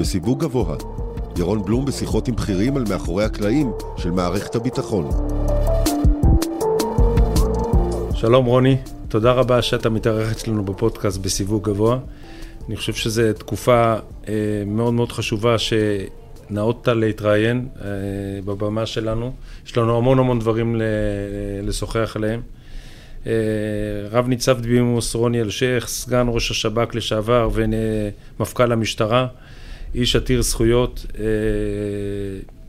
בסיווג גבוה. ירון בלום בשיחות עם בכירים על מאחורי הקלעים של מערכת הביטחון. שלום רוני, תודה רבה שאתה מתארח אצלנו בפודקאסט בסיווג גבוה. אני חושב שזו תקופה אה, מאוד מאוד חשובה שנאותת להתראיין אה, בבמה שלנו. יש לנו המון המון דברים ל- לשוחח עליהם. אה, רב ניצב דבימוס רוני אלשיך, סגן ראש השב"כ לשעבר ומפכ"ל המשטרה, איש עתיר זכויות, אה,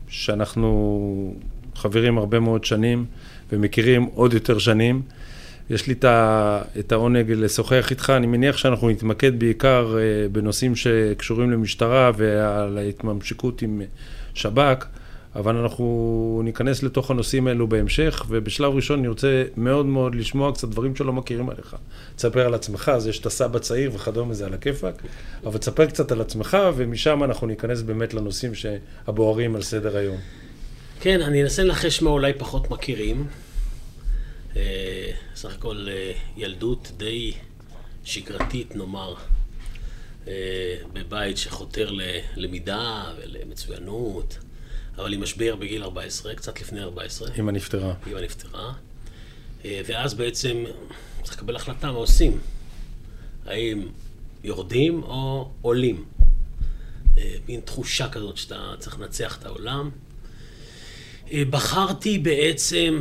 שאנחנו חברים הרבה מאוד שנים ומכירים עוד יותר שנים. יש לי את העונג לשוחח איתך, אני מניח שאנחנו נתמקד בעיקר אה, בנושאים שקשורים למשטרה ועל ההתממשקות עם שב"כ, אבל אנחנו ניכנס לתוך הנושאים האלו בהמשך, ובשלב ראשון אני רוצה מאוד מאוד לשמוע קצת דברים שלא מכירים עליך. תספר על עצמך, אז יש את הסבא צעיר וכדומה, זה על הכיפאק, אבל תספר קצת על עצמך, ומשם אנחנו ניכנס באמת לנושאים הבוערים על סדר היום. כן, אני אנסה לנחש מה אולי פחות מכירים. אה, סך הכל אה, ילדות די שגרתית, נאמר, אה, בבית שחותר ללמידה ולמצוינות, אבל עם משבר בגיל 14, קצת לפני 14. אמא נפטרה. אמא נפטרה. ואז בעצם צריך לקבל החלטה מה עושים. האם יורדים או עולים. מין תחושה כזאת שאתה צריך לנצח את העולם. בחרתי בעצם,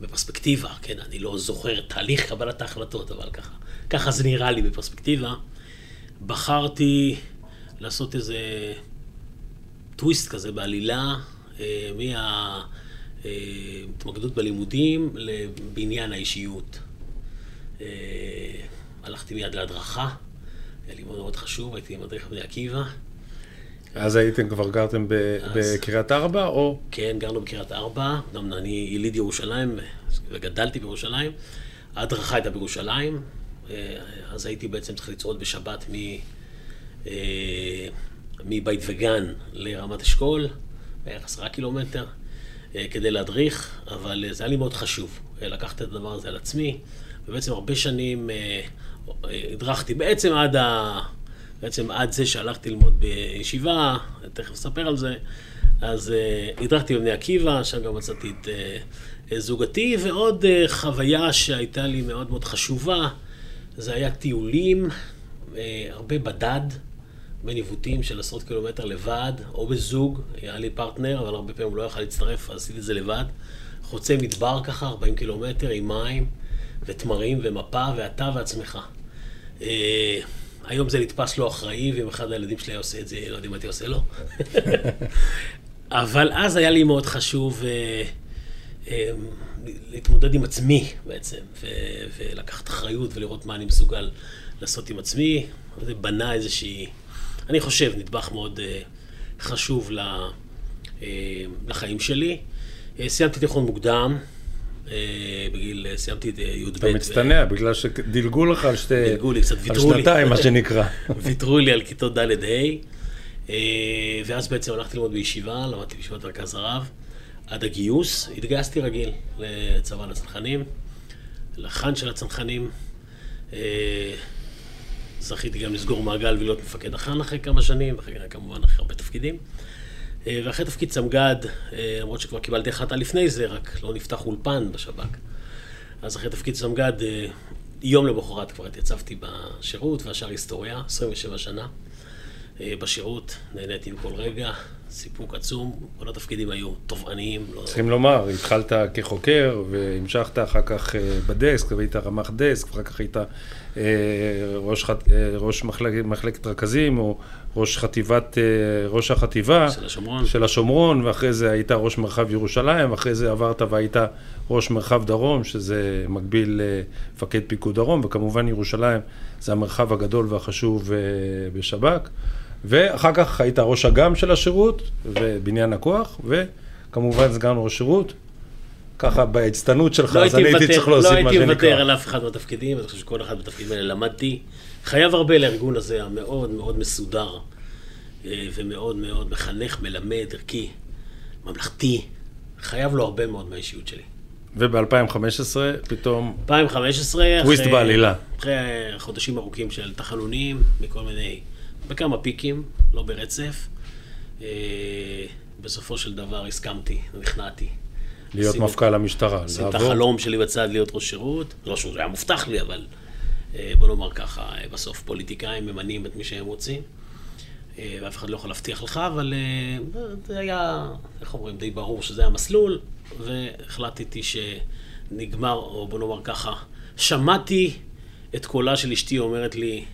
בפרספקטיבה, כן, אני לא זוכר תהליך קבלת ההחלטות, אבל ככה, ככה זה נראה לי בפרספקטיבה. בחרתי לעשות איזה טוויסט כזה בעלילה, אה, מההתמקדות אה, בלימודים לבניין האישיות. אה, הלכתי מיד להדרכה, היה לי מאוד מאוד חשוב, הייתי מדריך בני עקיבא. אז הייתם כבר גרתם בקריית ארבע, או? כן, גרנו בקריית ארבע. גם אני יליד ירושלים וגדלתי בירושלים. ההדרכה הייתה בירושלים. אז הייתי בעצם צריך לצעוד בשבת מ... אה, מבית וגן לרמת אשכול, בערך עשרה קילומטר, אה, כדי להדריך, אבל זה היה לי מאוד חשוב לקחת את הדבר הזה על עצמי, ובעצם הרבה שנים הדרכתי, בעצם עד ה... בעצם עד זה שהלכתי ללמוד בישיבה, תכף אספר על זה, אז הדרכתי בבני עקיבא, שם גם מצאתי את זוגתי, ועוד חוויה שהייתה לי מאוד מאוד חשובה, זה היה טיולים, הרבה בדד, בניווטים של עשרות קילומטר לבד, או בזוג, היה לי פרטנר, אבל הרבה פעמים הוא לא יכל להצטרף, אז עשיתי את זה לבד. חוצה מדבר ככה, 40 קילומטר, עם מים, ותמרים, ומפה, ואתה ועצמך. Uh, היום זה נתפס לא אחראי, ואם אחד הילדים שלי היה עושה את זה, לא יודעים מה הייתי עושה לו. אבל אז היה לי מאוד חשוב אה, אה, להתמודד עם עצמי בעצם, ו- ולקחת אחריות ולראות מה אני מסוגל לעשות עם עצמי. זה בנה איזושהי, אני חושב, נדבך מאוד אה, חשוב לחיים שלי. סיימתי תיכון מוקדם, אה, בגיל, אה, סיימתי את אה, י"ב. אתה מצטנע, בגלל שדילגו לך על שתי... דילגו לי, קצת ויתרו לי. על שנתיים, מה שנקרא. ויתרו לי על כיתות ד'-ה', ואז בעצם הלכתי ללמוד בישיבה, למדתי בישיבת מרכז הרב, עד הגיוס. התגייסתי רגיל לצבא לצנחנים, לחה"ן של הצנחנים. זכיתי גם לסגור מעגל ולהיות מפקד החה"ן אחרי כמה שנים, ואחרי כמובן אחרי הרבה תפקידים. אה, ואחרי תפקיד סמג"ד, אה, למרות שכבר קיבלתי החלטה לפני זה, רק לא נפתח אולפן בשב"כ. אז אחרי תפקיד סמג"ד, אה, יום למחרת כבר התייצבתי בשירות, והשאר היסטוריה, 27 שנה בשירות, נהניתי עם כל רגע, סיפוק עצום, כל התפקידים היו תובעניים. לא... צריכים לומר, התחלת כחוקר והמשכת אחר כך בדסק, והיית רמ"ח דסק, ואחר כך היית ראש, ראש מחלק, מחלקת רכזים, או ראש חטיבת, אה, ראש החטיבה של השומרון. של השומרון, ואחרי זה היית ראש מרחב ירושלים, ואחרי זה עברת והיית ראש מרחב דרום, שזה מקביל למפקד פיקוד דרום, וכמובן ירושלים זה המרחב הגדול והחשוב אה, בשב"כ. ואחר כך היית ראש אג"ם של השירות, ובניין הכוח, וכמובן סגן ראש שירות. ככה בהצטנות שלך, לא אז אני הייתי צריך להוסיף לא מה שנקרא. לא הייתי מוותר על אף אחד מהתפקידים, אני חושב שכל אחד מהתפקידים האלה למדתי. חייב הרבה לארגון הזה, המאוד מאוד מסודר, אה, ומאוד מאוד מחנך, מלמד, ערכי, ממלכתי. חייב לו הרבה מאוד מהאישיות שלי. וב-2015 פתאום... 2015, טוויסט בעלילה. אחרי חודשים ארוכים של תחנונים מכל מיני בכמה פיקים, לא ברצף. אה, בסופו של דבר הסכמתי, נכנעתי. להיות מפכ"ל המשטרה, שים את. החלום שלי בצד להיות ראש שירות. לא שהוא היה מובטח לי, אבל אה, בוא נאמר ככה, אה, בסוף פוליטיקאים ממנים את מי שהם רוצים. אה, ואף אחד לא יכול להבטיח לך, אבל זה היה, איך אומרים, די ברור שזה המסלול, והחלטתי שנגמר, או בוא נאמר ככה, שמעתי את קולה של אשתי אומרת לי,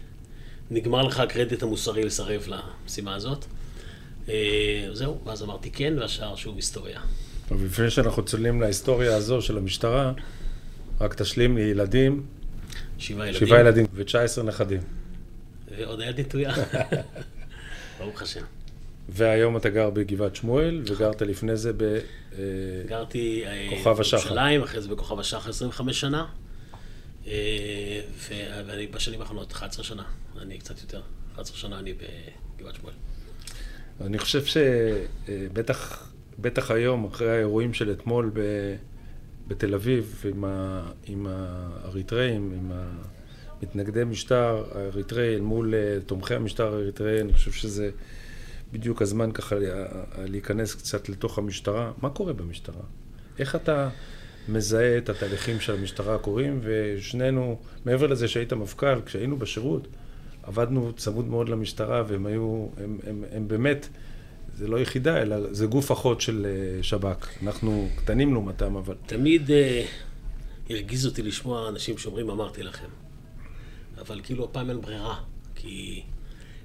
נגמר לך הקרדיט המוסרי לסרב למשימה הזאת. זהו, ואז אמרתי כן, והשאר שוב היסטוריה. אבל לפני שאנחנו צוללים להיסטוריה הזו של המשטרה, רק תשלים לי ילדים, שבעה ילדים. שבעה ילדים ו-19 נכדים. ועוד היד נטויה. ברוך השם. והיום אתה גר בגבעת שמואל, וגרת לפני זה ב... אה, גרתי אה, השחר. בירושלים, אחרי זה בכוכב השחר 25 שנה. אה, ואני בשנים האחרונות 11 שנה, אני קצת יותר, 11 שנה אני בגבעת שמואל. אני חושב שבטח בטח היום, אחרי האירועים של אתמול ב, בתל אביב, עם, ה, עם האריתראים, עם המתנגדי משטר האריתראי אל מול אה, תומכי המשטר האריתראי, אני חושב שזה בדיוק הזמן ככה לה- להיכנס קצת לתוך המשטרה. מה קורה במשטרה? איך אתה מזהה את התהליכים של המשטרה הקורים? ושנינו, מעבר לזה שהיית מפכ"ל, כשהיינו בשירות, עבדנו צמוד מאוד למשטרה, והם היו, הם, הם, הם באמת, זה לא יחידה, אלא זה גוף אחות של אה, שב"כ. אנחנו קטנים לעומתם, אבל... תמיד אה, הרגיז אותי לשמוע אנשים שאומרים, אמרתי לכם. אבל כאילו הפעם אין ברירה, כי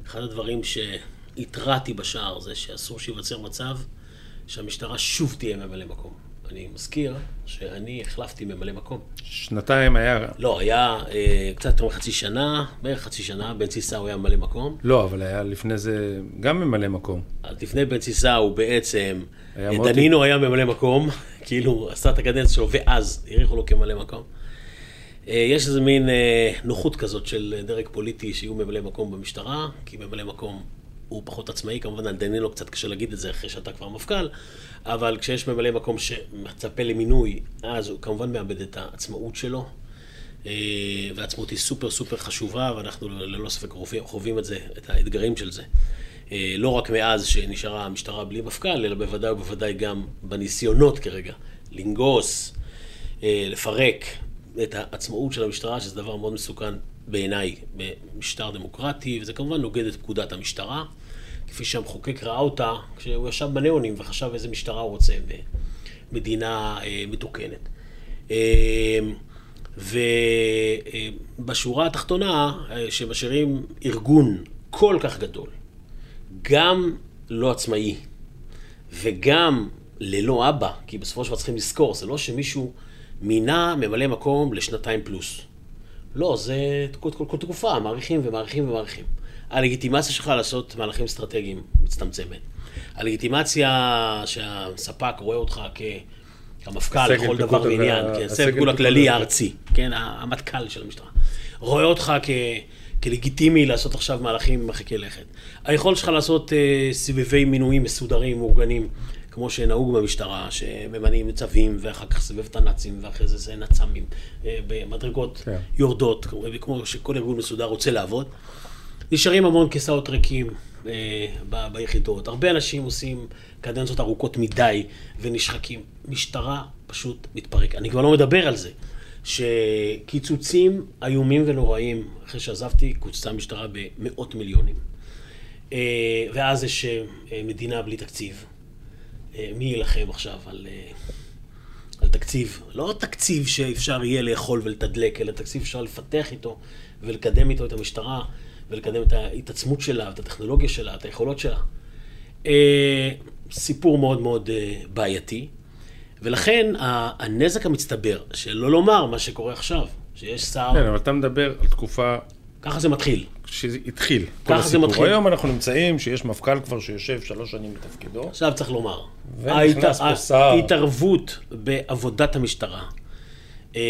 אחד הדברים שהתרעתי בשער זה שאסור שייווצר מצב שהמשטרה שוב תהיה ממלא מקום. אני מזכיר שאני החלפתי ממלא מקום. שנתיים היה... לא, היה אה, קצת יותר מחצי שנה, בערך חצי שנה, בן הוא היה ממלא מקום. לא, אבל היה לפני זה גם ממלא מקום. אז לפני בן הוא בעצם, היה אה. דנינו היה ממלא מקום, כאילו עשה את הקדנציה שלו, ואז האריכו לו כממלא מקום. אה, יש איזה מין אה, נוחות כזאת של דרג פוליטי שיהיו ממלא מקום במשטרה, כי ממלא מקום הוא פחות עצמאי, כמובן על דנינו קצת קשה להגיד את זה אחרי שאתה כבר מפכ"ל, אבל כשיש ממלא מקום שמצפה למינוי, אז הוא כמובן מאבד את העצמאות שלו. אה, והעצמאות היא סופר סופר חשובה, ואנחנו ללא ספק חווים את זה, את האתגרים של זה. אה, לא רק מאז שנשארה המשטרה בלי מפכ"ל, אלא בוודאי ובוודאי גם בניסיונות כרגע לנגוס, אה, לפרק את העצמאות של המשטרה, שזה דבר מאוד מסוכן בעיניי במשטר דמוקרטי, וזה כמובן נוגד את פקודת המשטרה, כפי שהמחוקק ראה אותה כשהוא ישב בניאונים וחשב איזה משטרה הוא רוצה במדינה אה, מתוקנת. אה, ובשורה התחתונה, אה, שמשאירים ארגון כל כך גדול, גם לא עצמאי, וגם ללא אבא, כי בסופו של דבר צריכים לזכור, זה לא שמישהו מינה ממלא מקום לשנתיים פלוס. לא, זה כל, כל, כל תקופה, מעריכים ומעריכים ומעריכים. הלגיטימציה שלך לעשות מהלכים אסטרטגיים מצטמצמת. הלגיטימציה שהספק רואה אותך כ... כמפכ"ל הסגל לכל דבר ועניין, כן, הסגל פיקוד הכללי הארצי, כן, המטכ"ל של המשטרה. רואה אותך כ... כלגיטימי לעשות עכשיו מהלכים מרחיקי לכת. היכולת שלך לעשות אה, סבבי מינויים מסודרים, מאורגנים, כמו שנהוג במשטרה, שממנים צווים, ואחר כך סבב את הנאצים, ואחרי זה זה נצ"מים, אה, במדרגות כן. יורדות, כמו שכל ארגון מסודר רוצה לעבוד. נשארים המון כיסאות ריקים אה, ב- ביחידות. הרבה אנשים עושים קדנציות ארוכות מדי ונשחקים. משטרה פשוט מתפרק. אני כבר לא מדבר על זה, שקיצוצים איומים ונוראים, אחרי שעזבתי, קוצצה המשטרה במאות מיליונים. אה, ואז יש אה, מדינה בלי תקציב. אה, מי יילחם עכשיו על, אה, על תקציב? לא תקציב שאפשר יהיה לאכול ולתדלק, אלא תקציב שאפשר לפתח איתו ולקדם איתו את המשטרה ולקדם את ההתעצמות שלה, את הטכנולוגיה שלה, את היכולות שלה. אה, סיפור מאוד מאוד בעייתי, ולכן הנזק המצטבר, שלא לומר מה שקורה עכשיו, שיש שר, כן, אבל אתה מדבר על תקופה ככה זה מתחיל. שהתחיל. כל ככה זה. מתחיל. היום אנחנו נמצאים שיש מפכ"ל כבר שיושב שלוש שנים בתפקידו. עכשיו צריך לומר, ונכנס פה ההת- שר. ההתערבות בעבודת המשטרה אה,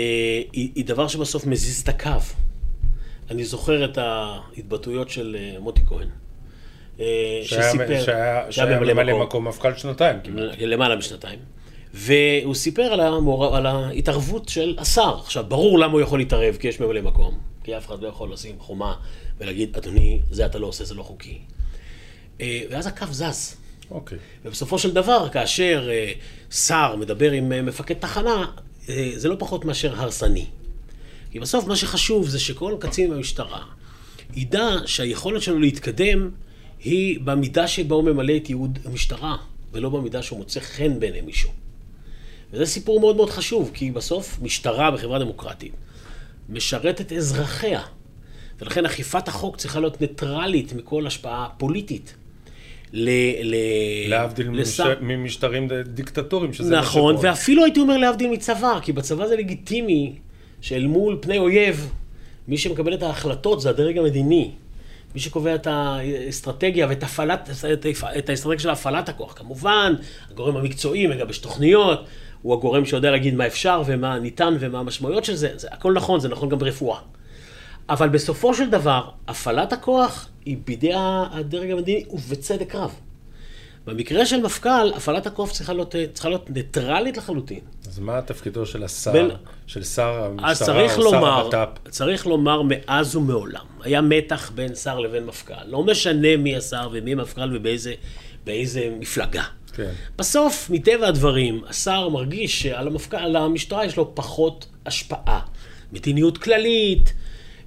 היא, היא דבר שבסוף מזיז את הקו. אני זוכר את ההתבטאויות של אה, מוטי כהן, אה, שהיה- שהיה- ממלא מקום מפכ"ל שנתיים כמעט. למעלה משנתיים. והוא סיפר על, המעור... על ההתערבות של השר. עכשיו, ברור למה הוא יכול להתערב, כי יש ממלא מקום. כי אף אחד לא יכול לשים חומה ולהגיד, אדוני, זה אתה לא עושה, זה לא חוקי. אה, ואז הקו זז. אוקיי. ובסופו של דבר, כאשר אה, שר מדבר עם אה, מפקד תחנה, זה לא פחות מאשר הרסני. כי בסוף מה שחשוב זה שכל קצין במשטרה ידע שהיכולת שלו להתקדם היא במידה שבה הוא ממלא את ייעוד המשטרה, ולא במידה שהוא מוצא חן בעיני מישהו. וזה סיפור מאוד מאוד חשוב, כי בסוף משטרה בחברה דמוקרטית משרתת את אזרחיה, ולכן אכיפת החוק צריכה להיות ניטרלית מכל השפעה פוליטית. ל... ל... להבדיל ממשטר- ממשטרים דיקטטוריים, שזה מה נכון. ואפילו הייתי אומר להבדיל מצבא, כי בצבא זה לגיטימי שאל מול פני אויב, מי שמקבל את ההחלטות זה הדרג המדיני. מי שקובע את האסטרטגיה ואת הפעלת, את האסטרטגיה של הפעלת הכוח. כמובן, הגורם המקצועי מגבש תוכניות, הוא הגורם שיודע להגיד מה אפשר ומה ניתן ומה המשמעויות של זה, זה הכל נכון, זה נכון גם ברפואה. אבל בסופו של דבר, הפעלת הכוח היא בידי הדרג המדיני, ובצדק רב. במקרה של מפכ"ל, הפעלת הכוח צריכה להיות, צריכה להיות ניטרלית לחלוטין. אז מה תפקידו של השר, בין- של שר המשטרה או שר הבט"פ? צריך לומר מאז ומעולם, היה מתח בין שר לבין מפכ"ל. לא משנה מי השר ומי המפכ"ל ובאיזה באיזה מפלגה. כן. בסוף, מטבע הדברים, השר מרגיש שעל המפכ"ל, על המשטרה יש לו פחות השפעה. מדיניות כללית,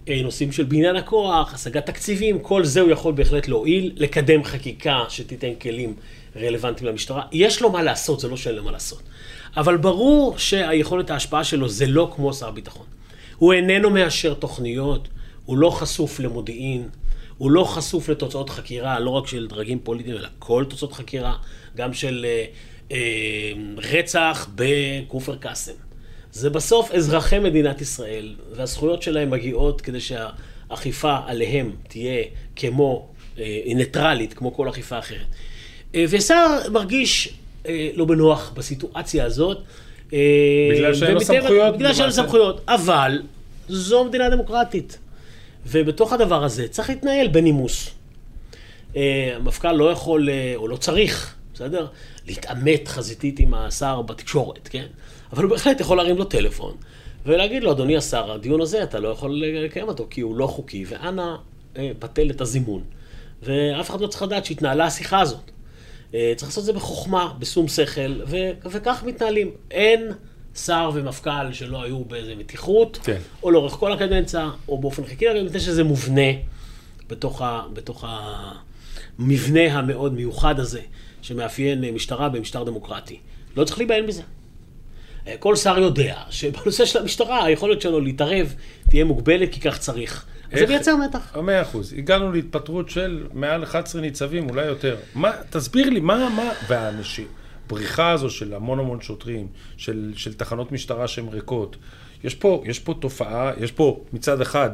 אה, נושאים של בניין הכוח, השגת תקציבים, כל זה הוא יכול בהחלט להועיל, לקדם חקיקה שתיתן כלים רלוונטיים למשטרה. יש לו מה לעשות, זה לא שאין לו מה לעשות. אבל ברור שהיכולת ההשפעה שלו זה לא כמו שר הביטחון. הוא איננו מאשר תוכניות, הוא לא חשוף למודיעין, הוא לא חשוף לתוצאות חקירה, לא רק של דרגים פוליטיים, אלא כל תוצאות חקירה, גם של אה, אה, רצח בכופר קאסם. זה בסוף אזרחי מדינת ישראל, והזכויות שלהם מגיעות כדי שהאכיפה עליהם תהיה כמו, אה, ניטרלית, כמו כל אכיפה אחרת. אה, ושר מרגיש אה, לא בנוח בסיטואציה הזאת. אה, בגלל שאין לו סמכויות, בגלל שאין לו. סמכויות, אבל זו מדינה דמוקרטית. ובתוך הדבר הזה צריך להתנהל בנימוס. אה, המפכ"ל לא יכול, אה, או לא צריך, בסדר? להתעמת חזיתית עם השר בתקשורת, כן? אבל הוא בהחלט יכול להרים לו טלפון ולהגיד לו, אדוני השר, הדיון הזה אתה לא יכול לקיים אותו כי הוא לא חוקי, ואנא אה, בטל את הזימון. ואף אחד לא צריך לדעת שהתנהלה השיחה הזאת. אה, צריך לעשות את זה בחוכמה, בשום שכל, ו- וכך מתנהלים. אין שר ומפכ"ל שלא היו באיזה מתיחות, כן. או לאורך כל הקדנציה, או באופן חלקי, מפני שזה מובנה בתוך, ה, בתוך המבנה המאוד מיוחד הזה, שמאפיין אה, משטרה במשטר דמוקרטי. לא צריך להיבהל מזה. אה, כל שר יודע שבנושא של המשטרה, היכולת שלו להתערב תהיה מוגבלת כי כך צריך. זה איך- מייצר מתח. מאה אחוז. הגענו להתפטרות של מעל 11 ניצבים, אולי יותר. מה, תסביר לי, מה, מה, והבריחה הזו של המון המון שוטרים, של, של תחנות משטרה שהן ריקות, יש פה, יש פה תופעה, יש פה מצד אחד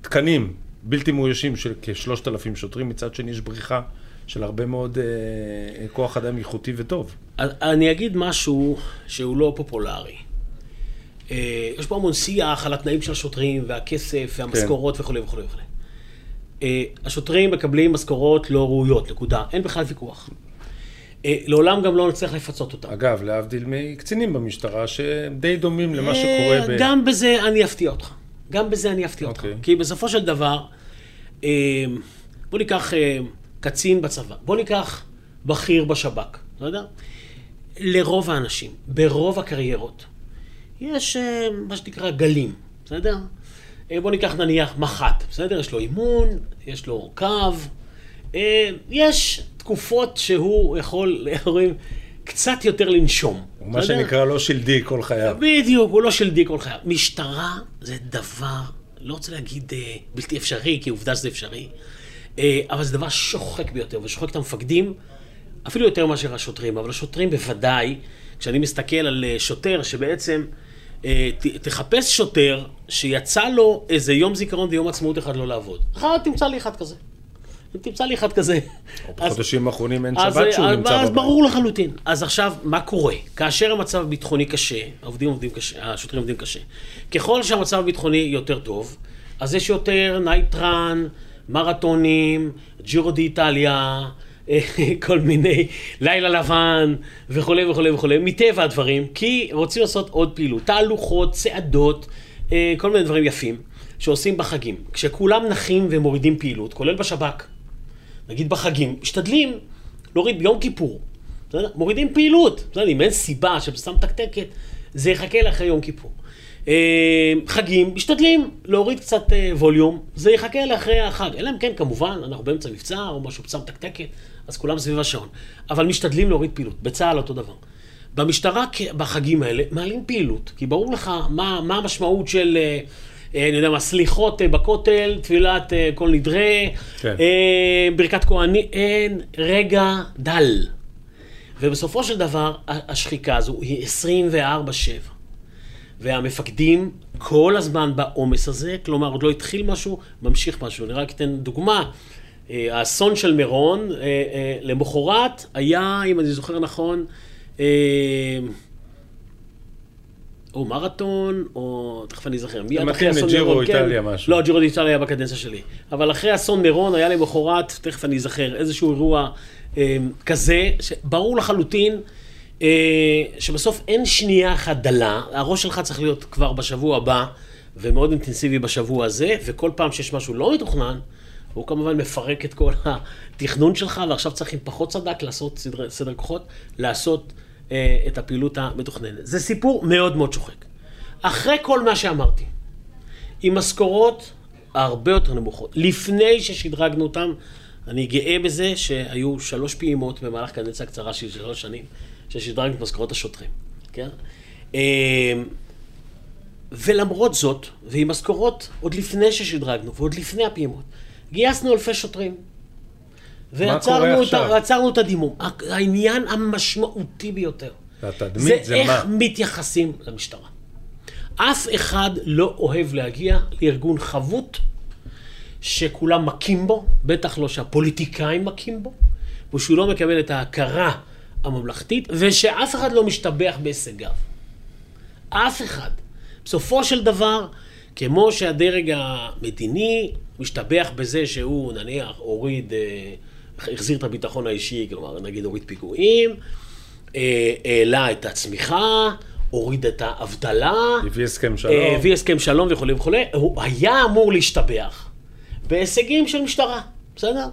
תקנים בלתי מאוישים של כשלושת אלפים שוטרים, מצד שני יש בריחה של הרבה מאוד אה, כוח אדם איכותי וטוב. אני אגיד משהו שהוא לא פופולרי. אה, יש פה המון שיח על התנאים של השוטרים, והכסף, והמשכורות וכולי וכולי וכולי. אה, השוטרים מקבלים משכורות לא ראויות, נקודה. אין בכלל ויכוח. אה, לעולם גם לא נצטרך לפצות אותם. אגב, להבדיל מקצינים במשטרה, שהם די דומים למה אה, שקורה ב... גם בזה אני אפתיע אותך. גם בזה אני אפתיע אותך. אוקיי. כי בסופו של דבר, אה, בוא ניקח אה, קצין בצבא, בוא ניקח בכיר בשב"כ, לא יודע? לרוב האנשים, ברוב הקריירות, יש אה, מה שנקרא גלים, בסדר? אה, בוא ניקח נניח מח"ט, בסדר? יש לו אימון, יש לו קו, אה, יש תקופות שהוא יכול, איך אומרים, קצת יותר לנשום. מה בסדר? שנקרא לא שלדי כל חייו. בדיוק, הוא לא של די כל חייו. משטרה זה דבר, לא רוצה להגיד בלתי אפשרי, כי עובדה שזה אפשרי, אבל זה דבר שוחק ביותר, ושוחק את המפקדים, אפילו יותר מאשר השוטרים, אבל השוטרים בוודאי, כשאני מסתכל על אה, שוטר שבעצם, אה, תחפש שוטר שיצא לו איזה יום זיכרון ויום עצמאות אחד לא לעבוד. אחד תמצא לי אחד כזה. אם תמצא לי אחד כזה. אז- בחודשים האחרונים אין אז, שבת שהוא אז, נמצא אז בבית. ברור לחלוטין. אז עכשיו, מה קורה? כאשר המצב הביטחוני קשה, העובדים עובדים קשה, השוטרים עובדים קשה. ככל שהמצב הביטחוני יותר טוב, אז יש יותר night run, מרתונים, ג'ירו די איטליה, אה, כל מיני לילה לבן וכולי וכולי וכולי, מטבע הדברים, כי רוצים לעשות עוד פעילות, תהלוכות, צעדות, אה, כל מיני דברים יפים, שעושים בחגים. כשכולם נחים ומורידים פעילות, כולל בשב"כ, נגיד בחגים, משתדלים להוריד ביום כיפור. מורידים פעילות. אם אין סיבה שסתם מתקתקת, זה יחכה לאחרי יום כיפור. אה, חגים, משתדלים להוריד קצת אה, ווליום, זה יחכה לאחרי החג. אלא אם כן, כמובן, אנחנו באמצע מבצע או משהו פצע מתקתקת, אז כולם סביב השעון. אבל משתדלים להוריד פעילות, בצה"ל אותו דבר. במשטרה, בחגים האלה, מעלים פעילות, כי ברור לך מה, מה המשמעות של... אה, אני יודע מה, סליחות בכותל, תפילת כל נדרי, כן. ברכת כהנים, אין רגע דל. ובסופו של דבר, השחיקה הזו היא 24-7. והמפקדים כל הזמן בעומס הזה, כלומר עוד לא התחיל משהו, ממשיך משהו. אני רק אתן דוגמה, אה, האסון של מירון, אה, אה, למחרת היה, אם אני זוכר נכון, או מרתון, או תכף אני אזכר, מיד אחרי אסון מירון, כן, איטליה משהו. לא, ג'ירו איטליה היה בקדנציה שלי. אבל אחרי אסון מירון היה למחרת, תכף אני אזכר, איזשהו אירוע כזה, שברור לחלוטין שבסוף אין שנייה אחת דלה, הראש שלך צריך להיות כבר בשבוע הבא, ומאוד אינטנסיבי בשבוע הזה, וכל פעם שיש משהו לא מתוכנן, הוא כמובן מפרק את כל התכנון שלך, ועכשיו צריך עם פחות סדק לעשות סדר, סדר כוחות, לעשות אה, את הפעילות המתוכננת. זה סיפור מאוד מאוד שוחק. אחרי כל מה שאמרתי, עם משכורות הרבה יותר נמוכות, לפני ששדרגנו אותם, אני גאה בזה שהיו שלוש פעימות במהלך קדנציה קצרה של שלוש שנים. ששדרגנו את משכורות השוטרים, כן? אמ, ולמרות זאת, ועם משכורות עוד לפני ששדרגנו, ועוד לפני הפעימות, גייסנו אלפי שוטרים. ועצרנו את, את הדימום. העניין המשמעותי ביותר, זה, זה איך מה? מתייחסים למשטרה. אף אחד לא אוהב להגיע לארגון חבוט שכולם מכים בו, בטח לא שהפוליטיקאים מכים בו, ושהוא לא מקבל את ההכרה הממלכתית, ושאף אחד לא משתבח בהישגיו. אף אחד. בסופו של דבר, כמו שהדרג המדיני משתבח בזה שהוא נניח הוריד, אה, החזיר את הביטחון האישי, כלומר נגיד הוריד פיגועים, אה, העלה את הצמיחה, הוריד את האבטלה, הביא הסכם שלום, הביא הסכם שלום וכולי וכולי, הוא היה אמור להשתבח בהישגים של משטרה, בסדר?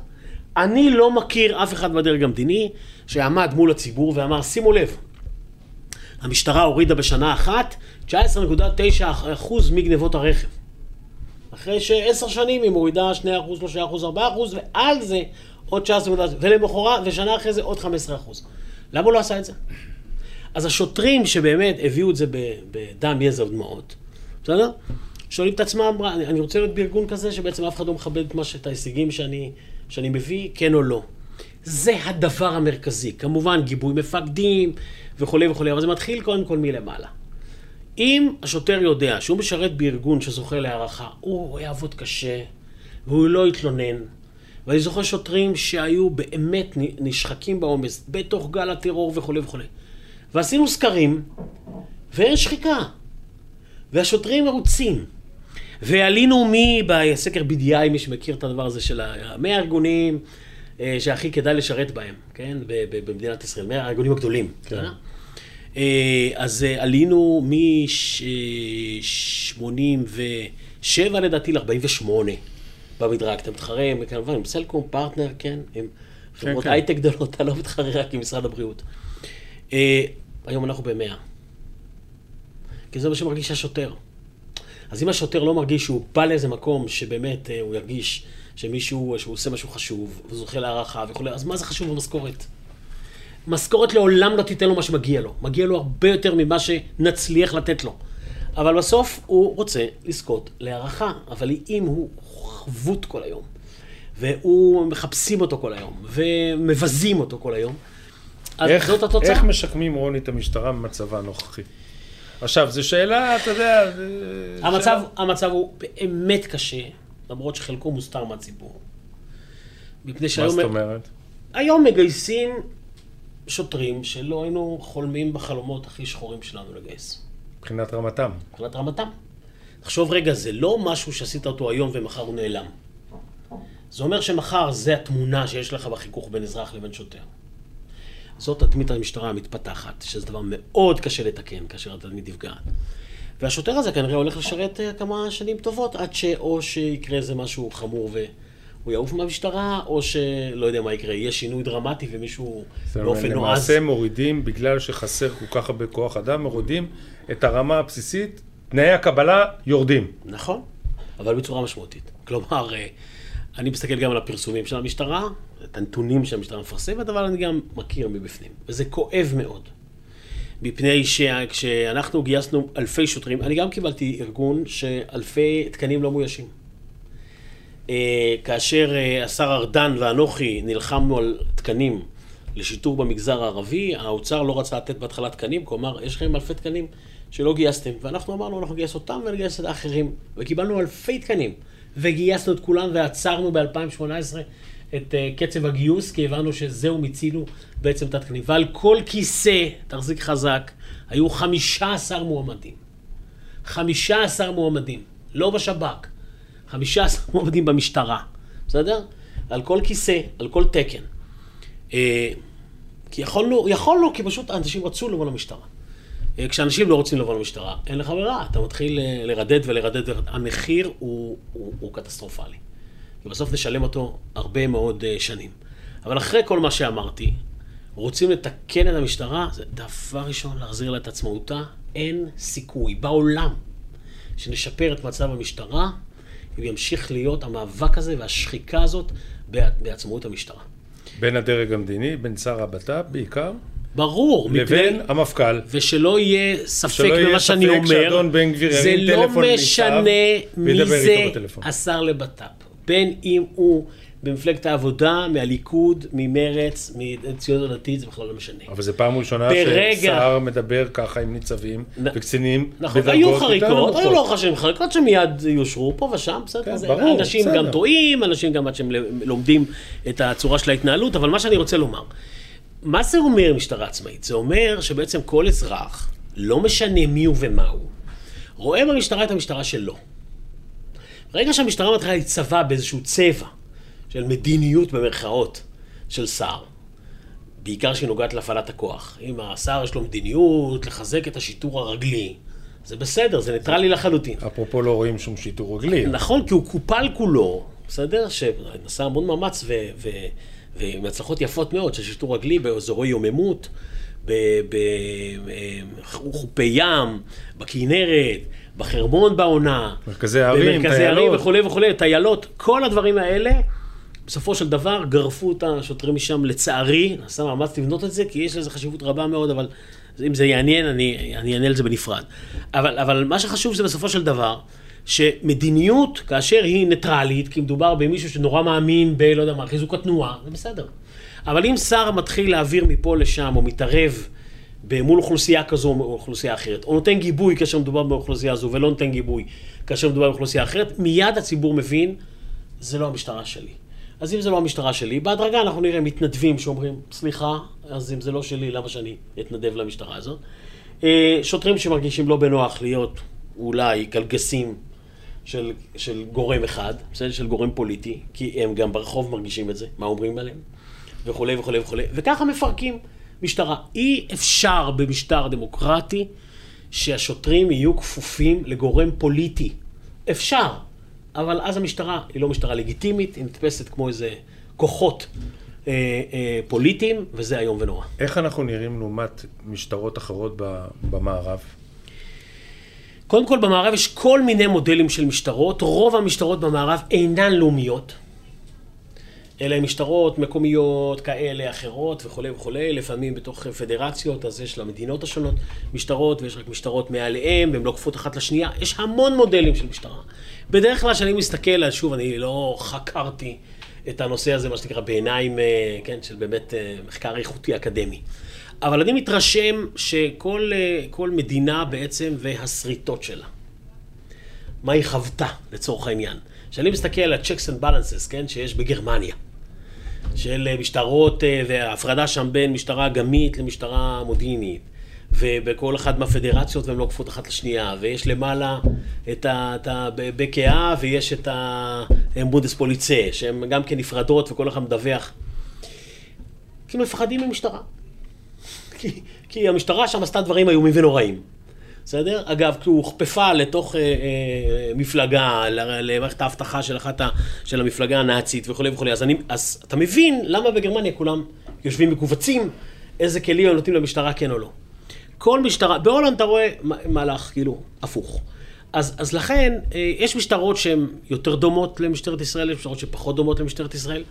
אני לא מכיר אף אחד בדרג המדיני שעמד מול הציבור ואמר, שימו לב, המשטרה הורידה בשנה אחת 19.9% מגנבות הרכב. אחרי שעשר שנים היא מורידה 2%, 3%, 4%, ועל זה עוד 19 ולמחרת, ושנה אחרי זה עוד 15%. למה הוא לא עשה את זה? אז השוטרים שבאמת הביאו את זה בדם, יזע ודמעות, בסדר? שואלים את עצמם, אני רוצה להיות בארגון כזה שבעצם אף אחד לא מכבד את ההישגים שאני, שאני מביא, כן או לא. זה הדבר המרכזי. כמובן, גיבוי מפקדים וכולי וכולי, אבל זה מתחיל קודם כל מלמעלה. אם השוטר יודע שהוא משרת בארגון שזוכה להערכה, הוא יעבוד קשה והוא לא יתלונן. ואני זוכר שוטרים שהיו באמת נשחקים בעומס, בתוך גל הטרור וכולי וכולי. ועשינו סקרים, ואין שחיקה. והשוטרים מרוצים. ועלינו מי בסקר BDI, מי שמכיר את הדבר הזה של המאה ארגונים, שהכי כדאי לשרת בהם, כן? במדינת ישראל, מהארגונים הגדולים. כן. אה, אז אה, עלינו מ-87 לדעתי ל-48 במדרג. אתה מתחרה, כמובן, עם סלקום, פרטנר, כן? עם חברות כן, כן. הייטק גדולות, אתה לא מתחרה רק עם משרד הבריאות. היום אנחנו במאה. כי זה מה שמרגיש השוטר. אז אם השוטר לא מרגיש שהוא בא לאיזה מקום שבאמת הוא ירגיש שמישהו, שהוא עושה משהו חשוב, וזוכה להערכה וכולי, אז מה זה חשוב במשכורת? משכורת לעולם לא תיתן לו מה שמגיע לו. מגיע לו הרבה יותר ממה שנצליח לתת לו. אבל בסוף הוא רוצה לזכות להערכה. אבל אם הוא חבוט כל היום, והוא מחפשים אותו כל היום, ומבזים אותו כל היום, אז איך, זאת התוצאה. איך משקמים, רוני, את המשטרה במצבה הנוכחי? עכשיו, זו שאלה, אתה יודע... המצב, שאלה... המצב הוא באמת קשה. למרות שחלקו מוסתר מהציבור. מפני שהיום... מה זאת אומרת? היום מגייסים שוטרים שלא היינו חולמים בחלומות הכי שחורים שלנו לגייס. מבחינת רמתם. מבחינת רמתם. תחשוב רגע, זה לא משהו שעשית אותו היום ומחר הוא נעלם. זה אומר שמחר זה התמונה שיש לך בחיכוך בין אזרח לבין שוטר. זאת תדמית המשטרה המתפתחת, שזה דבר מאוד קשה לתקן כאשר התדמית נפגעת. והשוטר הזה כנראה הולך לשרת אה, כמה שנים טובות, עד שאו שיקרה איזה משהו חמור והוא יעוף מהמשטרה, או שלא יודע מה יקרה, יהיה שינוי דרמטי ומישהו באופן נועז. למעשה מורידים, בגלל שחסר כל כך הרבה כוח אדם, מורידים את הרמה הבסיסית, תנאי הקבלה יורדים. נכון, אבל בצורה משמעותית. כלומר, אה, אני מסתכל גם על הפרסומים של המשטרה, את הנתונים שהמשטרה מפרסמת, אבל אני גם מכיר מבפנים. וזה כואב מאוד. מפני שכשאנחנו גייסנו אלפי שוטרים, אני גם קיבלתי ארגון שאלפי תקנים לא מאוישים. אה, כאשר אה, השר ארדן ואנוכי נלחמנו על תקנים לשיטור במגזר הערבי, האוצר לא רצה לתת בהתחלה תקנים, כלומר, יש לכם אלפי תקנים שלא גייסתם. ואנחנו אמרנו, אנחנו נגייס אותם ונגייס את האחרים. וקיבלנו אלפי תקנים. וגייסנו את כולם ועצרנו ב-2018 את uh, קצב הגיוס, כי הבנו שזהו, מיצינו בעצם את התקנים. ועל כל כיסא, תחזיק חזק, היו 15 מועמדים. 15 מועמדים, לא בשב"כ, 15 מועמדים במשטרה, בסדר? על כל כיסא, על כל תקן. Uh, כי יכולנו, יכולנו, כי פשוט האנשים רצו לבוא למשטרה. Uh, כשאנשים לא רוצים לבוא למשטרה, אין לך ברירה, אתה מתחיל לרדד ולרדד, המחיר הוא, הוא, הוא קטסטרופלי. ובסוף נשלם אותו הרבה מאוד uh, שנים. אבל אחרי כל מה שאמרתי, רוצים לתקן את המשטרה, זה דבר ראשון, להחזיר לה את עצמאותה. אין סיכוי בעולם שנשפר את מצב המשטרה, אם ימשיך להיות המאבק הזה והשחיקה הזאת בעצמאות המשטרה. בין הדרג המדיני, בין שר הבט"פ בעיקר? ברור. לבין מפני, המפכ"ל. ושלא יהיה ספק במה שאני אומר. שלא יהיה ספק שאדון בן גביר ירים טלפון זה לא משנה מי זה השר לבט"פ. בין אם הוא במפלגת העבודה, מהליכוד, ממרץ, מציונות הדתית, זה בכלל לא משנה. אבל זו פעם ראשונה ברגע... ששר מדבר ככה עם ניצבים נ... וקצינים נכון, היו חריקות, היו לא חשבים חריקות שמיד יושרו פה ושם, בסדר. כן, ברור, אנשים בסדר. גם טועים, אנשים גם עד שהם לומדים את הצורה של ההתנהלות, אבל מה שאני רוצה לומר, מה זה אומר משטרה עצמאית? זה אומר שבעצם כל אזרח, לא משנה מי הוא ומה הוא, רואה במשטרה את המשטרה שלו. ברגע שהמשטרה מתחילה להצבע באיזשהו צבע של מדיניות במרכאות של שר, בעיקר שהיא נוגעת להפעלת הכוח. אם השר יש לו מדיניות לחזק את השיטור הרגלי, זה בסדר, זה ניטרלי לחלוטין. אפרופו לא רואים שום שיטור רגלי. נכון, כי הוא קופל כולו, בסדר? שנעשה המון מאמץ ו... ו... ועם הצלחות יפות מאוד של שיטור רגלי באזורי יוממות, בחופי ים, בכנרת, בחרמון בעונה, מרכזי ערים, במרכזי ערים וכולי וכולי, טיילות, כל הדברים האלה, בסופו של דבר גרפו את השוטרים משם, לצערי, נעשה מאמץ לבנות את זה, כי יש לזה חשיבות רבה מאוד, אבל אם זה יעניין, אני, אני אענה על זה בנפרד. אבל, אבל מה שחשוב זה בסופו של דבר, שמדיניות, כאשר היא ניטרלית, כי מדובר במישהו שנורא מאמין ב, לא יודע מה, חיזוק התנועה, זה בסדר. אבל אם שר מתחיל להעביר מפה לשם, או מתערב מול אוכלוסייה כזו או אוכלוסייה אחרת, או נותן גיבוי כאשר מדובר באוכלוסייה הזו ולא נותן גיבוי כאשר מדובר באוכלוסייה אחרת, מיד הציבור מבין, זה לא המשטרה שלי. אז אם זה לא המשטרה שלי, בהדרגה אנחנו נראה מתנדבים שאומרים, סליחה, אז אם זה לא שלי, למה שאני אתנדב למשטרה הזאת? אה, שוטרים שמרגישים לא בנוח להיות אולי קלגסים של, של גורם אחד, בסדר? של גורם פוליטי, כי הם גם ברחוב מרגישים את זה, מה אומרים עליהם, וכולי וכולי וכולי, וככה מפרקים. משטרה. אי אפשר במשטר דמוקרטי שהשוטרים יהיו כפופים לגורם פוליטי. אפשר, אבל אז המשטרה היא לא משטרה לגיטימית, היא נתפסת כמו איזה כוחות אה, אה, פוליטיים, וזה איום ונורא. איך אנחנו נראים לעומת משטרות אחרות במערב? קודם כל, במערב יש כל מיני מודלים של משטרות. רוב המשטרות במערב אינן לאומיות. עם משטרות מקומיות כאלה, אחרות וכולי וכולי, לפעמים בתוך פדרציות, אז יש למדינות השונות משטרות, ויש רק משטרות מעליהם, והן לא כפות אחת לשנייה, יש המון מודלים של משטרה. בדרך כלל כשאני מסתכל, שוב, אני לא חקרתי את הנושא הזה, מה שנקרא, בעיניים, אה, כן, של באמת אה, מחקר איכותי אקדמי. אבל אני מתרשם שכל אה, מדינה בעצם והשריטות שלה, מה היא חוותה לצורך העניין. כשאני מסתכל על ה-checks and balances, כן, שיש בגרמניה, של אה, משטרות, אה, והפרדה שם בין משטרה אגמית למשטרה מודיעינית. ובכל אחת מהפדרציות והן לא כפות אחת לשנייה, ויש למעלה את ה-BKA ויש את הבונדס פוליצה, שהן גם כן נפרדות וכל אחד מדווח. כי מפחדים ממשטרה. כי, כי המשטרה שם עשתה דברים איומים ונוראים. בסדר? אגב, כי הוא הוכפפה לתוך אה, אה, מפלגה, למערכת האבטחה של אחת ה... של המפלגה הנאצית וכולי וכולי. אז, אני, אז אתה מבין למה בגרמניה כולם יושבים מכווצים, איזה כלים הם נותנים למשטרה, כן או לא. כל משטרה, בהולנד אתה רואה מהלך כאילו הפוך. אז, אז לכן, אה, יש משטרות שהן יותר דומות למשטרת ישראל, יש משטרות שפחות דומות למשטרת ישראל.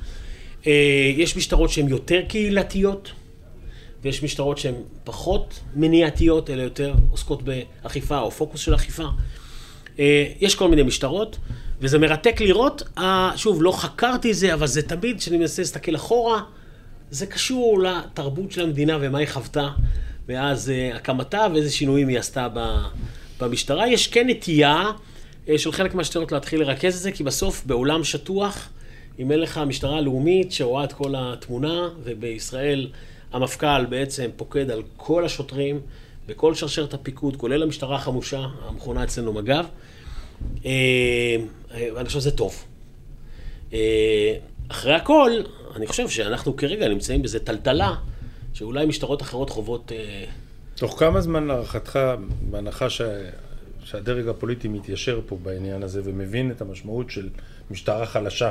אה, יש משטרות שהן יותר קהילתיות, ויש משטרות שהן פחות מניעתיות, אלא יותר עוסקות באכיפה או פוקוס של אכיפה. אה, יש כל מיני משטרות, וזה מרתק לראות, שוב, לא חקרתי זה, אבל זה תמיד, כשאני מנסה להסתכל אחורה, זה קשור לתרבות של המדינה ומה היא חוותה מאז הקמתה ואיזה שינויים היא עשתה במשטרה. יש כן נטייה של חלק מהשטרות להתחיל לרכז את זה, כי בסוף בעולם שטוח, אם אין לך משטרה לאומית שרואה את כל התמונה, ובישראל המפכ"ל בעצם פוקד על כל השוטרים בכל שרשרת הפיקוד, כולל המשטרה החמושה, המכונה אצלנו מג"ב, אה, ואני חושב שזה טוב. אה, אחרי הכל, אני חושב שאנחנו כרגע נמצאים באיזה טלטלה, שאולי משטרות אחרות חוות... אה, תוך כמה זמן להערכתך, בהנחה ש... שהדרג הפוליטי מתיישר פה בעניין הזה ומבין את המשמעות של משטרה חלשה,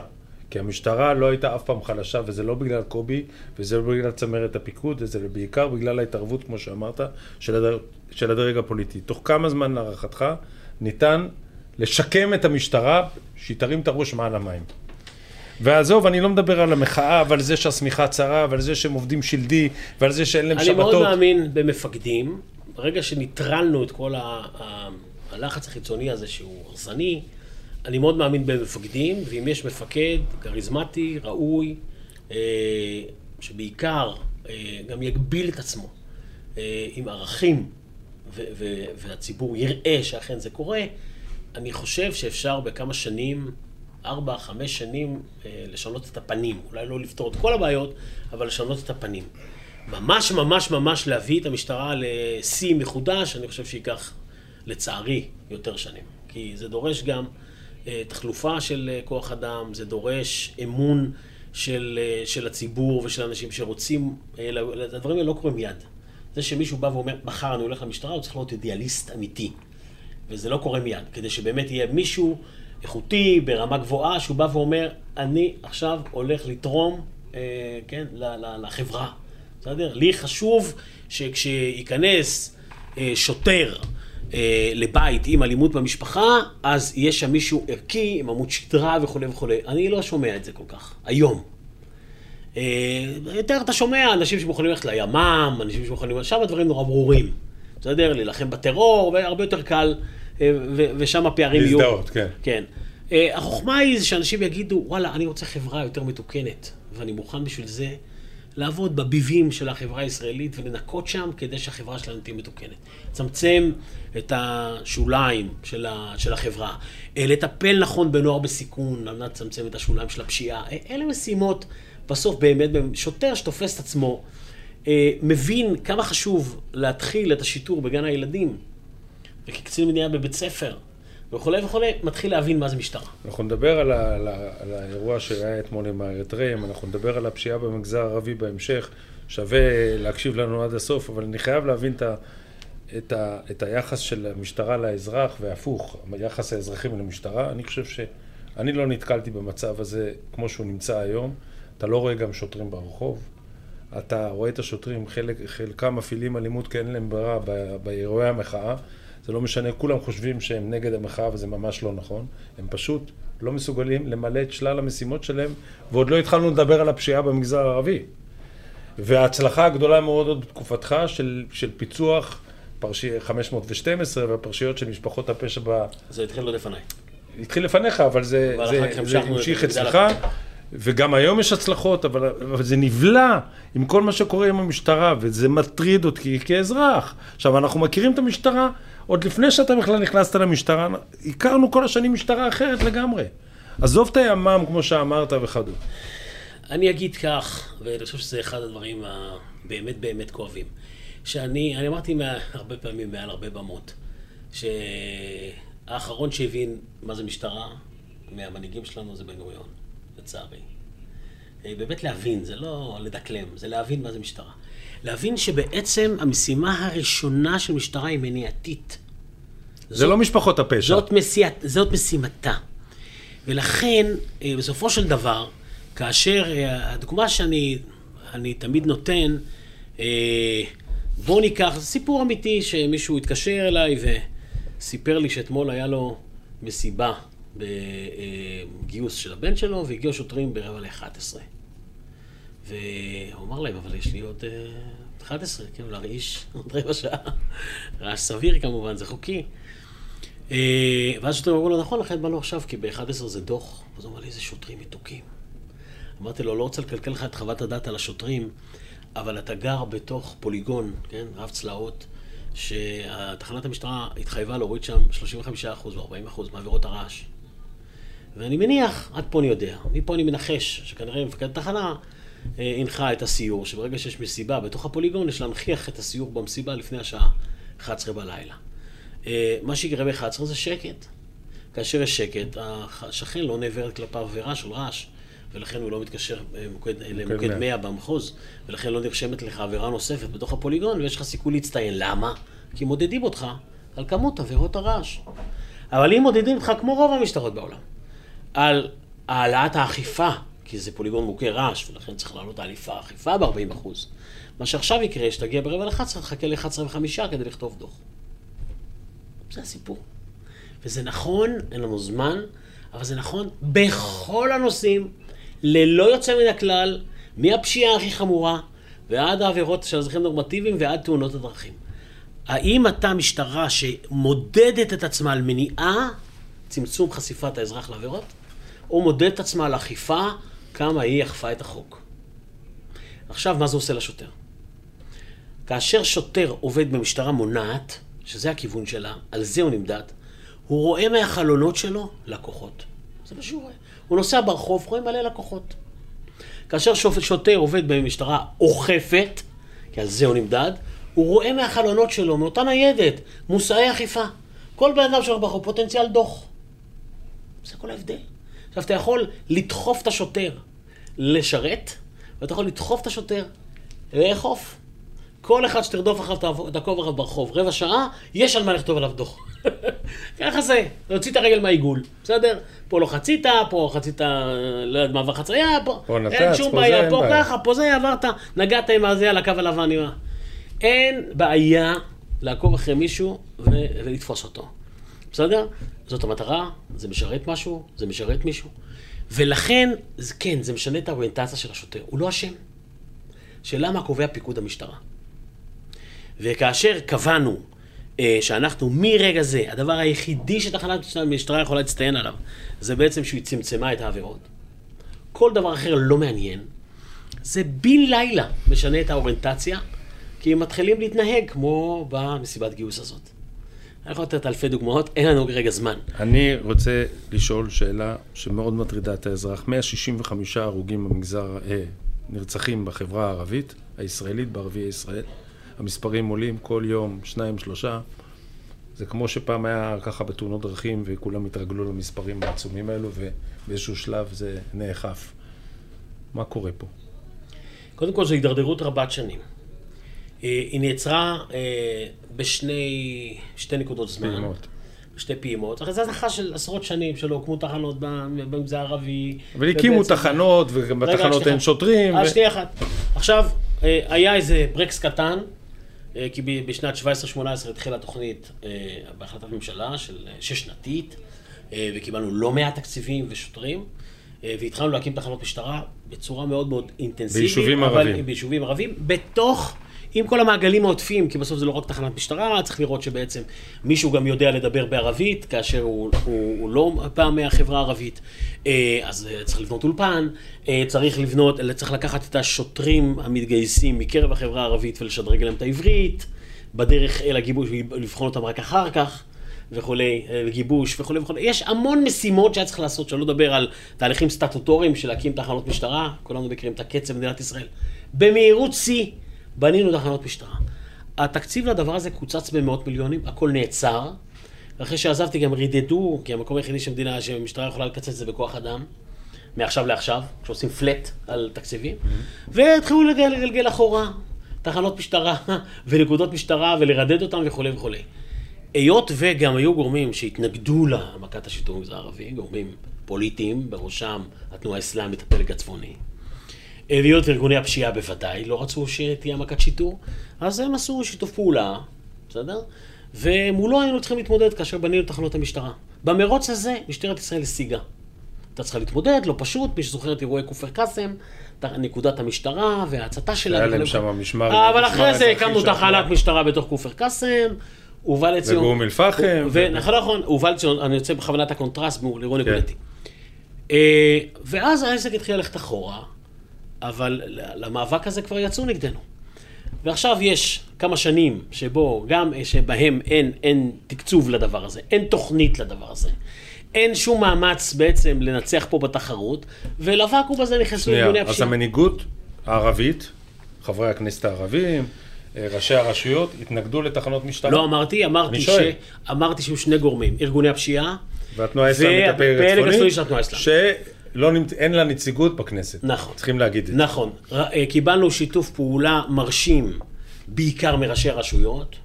כי המשטרה לא הייתה אף פעם חלשה, וזה לא בגלל קובי, וזה לא בגלל צמרת הפיקוד, וזה בעיקר בגלל ההתערבות, כמו שאמרת, של, הדר... של הדרג הפוליטי. תוך כמה זמן להערכתך ניתן לשקם את המשטרה, שהיא תרים את הראש מעל המים? ועזוב, אני לא מדבר על המחאה, ועל זה שהשמיכה צרה, ועל זה שהם עובדים שלדי, ועל זה שאין להם שבתות. אני מאוד מאמין במפקדים. ברגע שניטרלנו את כל ה... הלחץ החיצוני הזה שהוא הרסני, אני מאוד מאמין במפקדים, ואם יש מפקד כריזמטי, ראוי, אה, שבעיקר אה, גם יגביל את עצמו אה, עם ערכים, והציבור יראה שאכן זה קורה, אני חושב שאפשר בכמה שנים, ארבע, חמש שנים, לשנות את הפנים. אולי לא לפתור את כל הבעיות, אבל לשנות את הפנים. ממש ממש ממש להביא את המשטרה לשיא מחודש, אני חושב שייקח, לצערי, יותר שנים. כי זה דורש גם... אה, תחלופה של אה, כוח אדם, זה דורש אמון של, אה, של הציבור ושל אנשים שרוצים, הדברים האלה לא קורים מיד. זה שמישהו בא ואומר, מחר אני הולך למשטרה, הוא צריך להיות אידיאליסט אמיתי. וזה לא קורה מיד. כדי שבאמת יהיה מישהו איכותי, ברמה גבוהה, שהוא בא ואומר, אני עכשיו הולך לתרום, אה, כן, לחברה. בסדר? לי חשוב שכשייכנס אה, שוטר, אה, לבית עם אלימות במשפחה, אז יש שם מישהו ערכי, עם עמוד שדרה וכולי וכולי. אני לא שומע את זה כל כך, היום. אה, יותר אתה שומע אנשים שמוכנים ללכת לימ"מ, אנשים שמוכנים... שם הדברים נורא ברורים. בסדר? להילחם בטרור, והרבה יותר קל, אה, ושם הפערים יהיו... להזדהות, כן. כן. אה, החוכמה היא שאנשים יגידו, וואלה, אני רוצה חברה יותר מתוקנת, ואני מוכן בשביל זה לעבוד בביבים של החברה הישראלית ולנקות שם כדי שהחברה שלנו תהיה מתוקנת. לצמצם את השוליים של, ה, של החברה, אה, לטפל נכון בנוער בסיכון, על מנת לצמצם את השוליים של הפשיעה. אה, אלה משימות, בסוף באמת, שוטר שתופס את עצמו, אה, מבין כמה חשוב להתחיל את השיטור בגן הילדים, וכקצין מדינה בבית ספר, וכולי וכולי, מתחיל להבין מה זה משטרה. אנחנו נדבר על, ה, על, ה, על האירוע שהיה אתמול עם האריתריאים, אנחנו נדבר על הפשיעה במגזר הערבי בהמשך, שווה להקשיב לנו עד הסוף, אבל אני חייב להבין את, ה, את, ה, את היחס של המשטרה לאזרח, והפוך, יחס האזרחים למשטרה. אני חושב שאני לא נתקלתי במצב הזה כמו שהוא נמצא היום. אתה לא רואה גם שוטרים ברחוב. אתה רואה את השוטרים, חלק, חלקם מפעילים אלימות כי אין להם ברירה באירועי המחאה. זה לא משנה, כולם חושבים שהם נגד המחאה וזה ממש לא נכון. הם פשוט לא מסוגלים למלא את שלל המשימות שלהם, ועוד לא התחלנו לדבר על הפשיעה במגזר הערבי. וההצלחה הגדולה מאוד עוד בתקופתך של, של פיצוח פרשי 512 והפרשיות של משפחות הפשע ב... זה התחיל לא לפניי. התחיל לפניך, אבל זה, זה, זה המשיך אצלך. וגם היום יש הצלחות, אבל, אבל זה נבלע עם כל מה שקורה עם המשטרה, וזה מטריד אותי כאזרח. עכשיו, אנחנו מכירים את המשטרה, עוד לפני שאתה בכלל נכנסת למשטרה, הכרנו כל השנים משטרה אחרת לגמרי. עזוב את הימ"מ, כמו שאמרת, וכדומה. אני אגיד כך, ואני חושב שזה אחד הדברים הבאמת באמת כואבים. שאני, אני אמרתי מה, הרבה פעמים מעל הרבה במות, שהאחרון שהבין מה זה משטרה מהמנהיגים שלנו זה בן גוריון, לצערי. אה, באמת להבין, זה לא לדקלם, זה להבין מה זה משטרה. להבין שבעצם המשימה הראשונה של משטרה היא מניעתית. זה לא משפחות הפשע. זאת, משיאת, זאת משימתה. ולכן, אה, בסופו של דבר, כאשר, אה, הדוגמה שאני אני תמיד נותן, אה, בואו ניקח, זה סיפור אמיתי שמישהו התקשר אליי וסיפר לי שאתמול היה לו מסיבה בגיוס של הבן שלו, והגיעו שוטרים ברבע ל-11. והוא אמר להם, אבל יש לי עוד 11, כאילו להרעיש עוד רבע שעה. רעש סביר כמובן, זה חוקי. אה, ואז שוטרים אמרו לו, נכון, לכן באנו עכשיו, כי ב-11 זה דוח. אז הוא אמר לי, איזה שוטרים מתוקים. אמרתי לו, לא רוצה לקלקל לך את חוות הדעת על השוטרים, אבל אתה גר בתוך פוליגון, כן, רב צלעות, שתחנת המשטרה התחייבה להוריד שם 35% או 40% מעבירות הרעש. ואני מניח, עד פה אני יודע, מפה אני מנחש, שכנראה מפקד התחנה אה, הנחה את הסיור, שברגע שיש מסיבה בתוך הפוליגון, יש להנכיח את הסיור במסיבה לפני השעה 11 בלילה. אה, מה שיקרה ב-11 זה שקט. כאשר יש שקט, השכן לא נעברת כלפיו עבירה של רעש, ולכן הוא לא מתקשר אה, למוקד, למוקד 100 במחוז, ולכן לא נרשמת לך עבירה נוספת בתוך הפוליגון, ויש לך סיכוי להצטיין. למה? כי מודדים אותך על כמות עבירות הרעש. אבל אם מודדים אותך, כמו רוב המשטרות בעולם, על העלאת האכיפה, כי זה פוליגון מוכה רעש, ולכן צריך לעלות האכיפה ב-40%, מה שעכשיו יקרה, שתגיע ברבע ל-11, תחכה ל-11 ו-5 כדי לכתוב דוח. זה הסיפור. וזה נכון, אין לנו זמן, אבל זה נכון בכל הנושאים, ללא יוצא מן הכלל, מהפשיעה הכי חמורה ועד העבירות של אזרחים נורמטיביים ועד תאונות הדרכים. האם אתה משטרה שמודדת את עצמה על מניעה, צמצום חשיפת האזרח לעבירות, או מודדת את עצמה על אכיפה, כמה היא אכפה את החוק? עכשיו, מה זה עושה לשוטר? כאשר שוטר עובד במשטרה מונעת, שזה הכיוון שלה, על זה הוא נמדד, הוא רואה מהחלונות שלו לקוחות. זה מה שהוא רואה. הוא נוסע ברחוב, רואה מלא לקוחות. כאשר שוטר עובד במשטרה אוכפת, כי על זה הוא נמדד, הוא רואה מהחלונות שלו, מאותה ניידת, מושאי אכיפה. כל בן אדם שלו ברחוב פוטנציאל דוח. זה כל ההבדל. עכשיו, אתה יכול לדחוף את השוטר לשרת, ואתה יכול לדחוף את השוטר לאכוף. כל אחד שתרדוף אחריו, תעקוב אחריו ברחוב רבע שעה, יש על מה לכתוב עליו דוח. ככה זה, להוציא את הרגל מהעיגול, בסדר? פה לא חצית, פה חצית, לא יודע, מעבר חצייה, פה, פה נתץ, אין שום בעיה, פה ככה, פה זה, עברת, נגעת עם הזה על הקו הלבן, עם ה... אין בעיה לעקוב אחרי מישהו ולתפוס אותו, בסדר? זאת המטרה, זה משרת משהו, זה משרת מישהו. ולכן, כן, זה משנה את האוריינטציה של השוטר, הוא לא אשם. שאלה מה קובע פיקוד המשטרה. וכאשר קבענו אה, שאנחנו מרגע זה, הדבר היחידי שתחנת המשטרה יכולה להצטיין עליו, זה בעצם שהיא צמצמה את העבירות. כל דבר אחר לא מעניין. זה בן לילה משנה את האוריינטציה, כי הם מתחילים להתנהג כמו במסיבת גיוס הזאת. אני יכול לתת אלפי דוגמאות, אין לנו כרגע זמן. אני רוצה לשאול שאלה שמאוד מטרידה את האזרח. 165 הרוגים במגזר, אה, נרצחים בחברה הערבית, הישראלית, בערביי ישראל. המספרים עולים כל יום, שניים, שלושה. זה כמו שפעם היה ככה בתאונות דרכים וכולם התרגלו למספרים העצומים האלו ובאיזשהו שלב זה נאכף. מה קורה פה? קודם כל זו הידרדרות רבת שנים. אה, היא נעצרה אה, בשני שתי נקודות זמן. פעימות. שתי פעימות. אחרי זה הזנחה של עשרות שנים שלא הוקמו תחנות במגזר הערבי. אבל הקימו תחנות, וגם בתחנות. אין שוטרים. אה, ו- שנייה אחת. עכשיו, אה, היה איזה ברקס קטן, אה, כי בשנת 17-18 התחילה תוכנית אה, בהחלטת ממשלה של אה, שש-שנתית, אה, וקיבלנו לא מעט תקציבים ושוטרים, והתחלנו להקים תחנות משטרה בצורה מאוד מאוד אינטנסיבית. ביישובים ערביים. ביישובים ערבים, בתוך... עם כל המעגלים העוטפים, כי בסוף זה לא רק תחנת משטרה, צריך לראות שבעצם מישהו גם יודע לדבר בערבית, כאשר הוא, הוא, הוא לא פעם מהחברה הערבית. אה, אז אה, צריך לבנות אולפן, אה, צריך לבנות, צריך לקחת את השוטרים המתגייסים מקרב החברה הערבית ולשדרג להם את העברית, בדרך אל הגיבוש, לבחון אותם רק אחר כך. וכולי, גיבוש וכולי וכולי. יש המון משימות שהיה צריך לעשות, שלא לדבר על תהליכים סטטוטוריים של להקים תחנות משטרה, כולנו מכירים את הקצב במדינת ישראל. במהירות שיא בנינו תחנות משטרה. התקציב לדבר הזה קוצץ במאות מיליונים, הכל נעצר. אחרי שעזבתי גם רידדו, כי המקום היחידי שמדינה, שהמשטרה יכולה לקצץ זה בכוח אדם, מעכשיו לעכשיו, כשעושים פלט על תקציבים, והתחילו לגל- לגלגל אחורה, תחנות משטרה ונקודות משטרה ולרדד אותם וכולי וכולי. היות וגם היו גורמים שהתנגדו להעמקת השיטור במגזר הערבי, גורמים פוליטיים, בראשם התנועה האסלאמית, הפלג הצפוני, והיות וארגוני הפשיעה בוודאי לא רצו שתהיה העמקת שיטור, אז הם עשו שיתוף פעולה, בסדר? ומולו היינו צריכים להתמודד כאשר בנינו תחנות המשטרה. במרוץ הזה משטרת ישראל השיגה. הייתה צריכה להתמודד, לא פשוט, מי שזוכר את אירועי כופר קאסם, נקודת המשטרה וההצתה שלה. היה להם שם משמר... אבל אחרי זה הקמנו. תחנת משטרה בתוך כופר קאסם, הובא לציון... ובאום אל-פחם. נכון, נכון, הובא לציון, אני יוצא בכוונת הקונטרסט מול אירוע כן. נקודתי. אה, ואז העסק התחיל ללכת אחורה, אבל למאבק הזה כבר יצאו נגדנו. ועכשיו יש כמה שנים שבו גם שבהם אין, אין תקצוב לדבר הזה, אין תוכנית לדבר הזה. אין שום מאמץ בעצם לנצח פה בתחרות, ולוואקום הזה נכנסו ארגוני אז הפשיעה. המנהיגות הערבית, חברי הכנסת הערבים, אה, ראשי הרשויות, התנגדו לתחנות משטרה. לא אמרתי, אמרתי, ש... אמרתי שיהיו שני גורמים, ארגוני הפשיעה, והתנועה האסלאמית הפלג והפלג הצפוני שלא נמצ... אין לה נציגות בכנסת. נכון. צריכים להגיד את זה. נכון. אה, קיבלנו שיתוף פעולה מרשים, בעיקר מראשי הרשויות,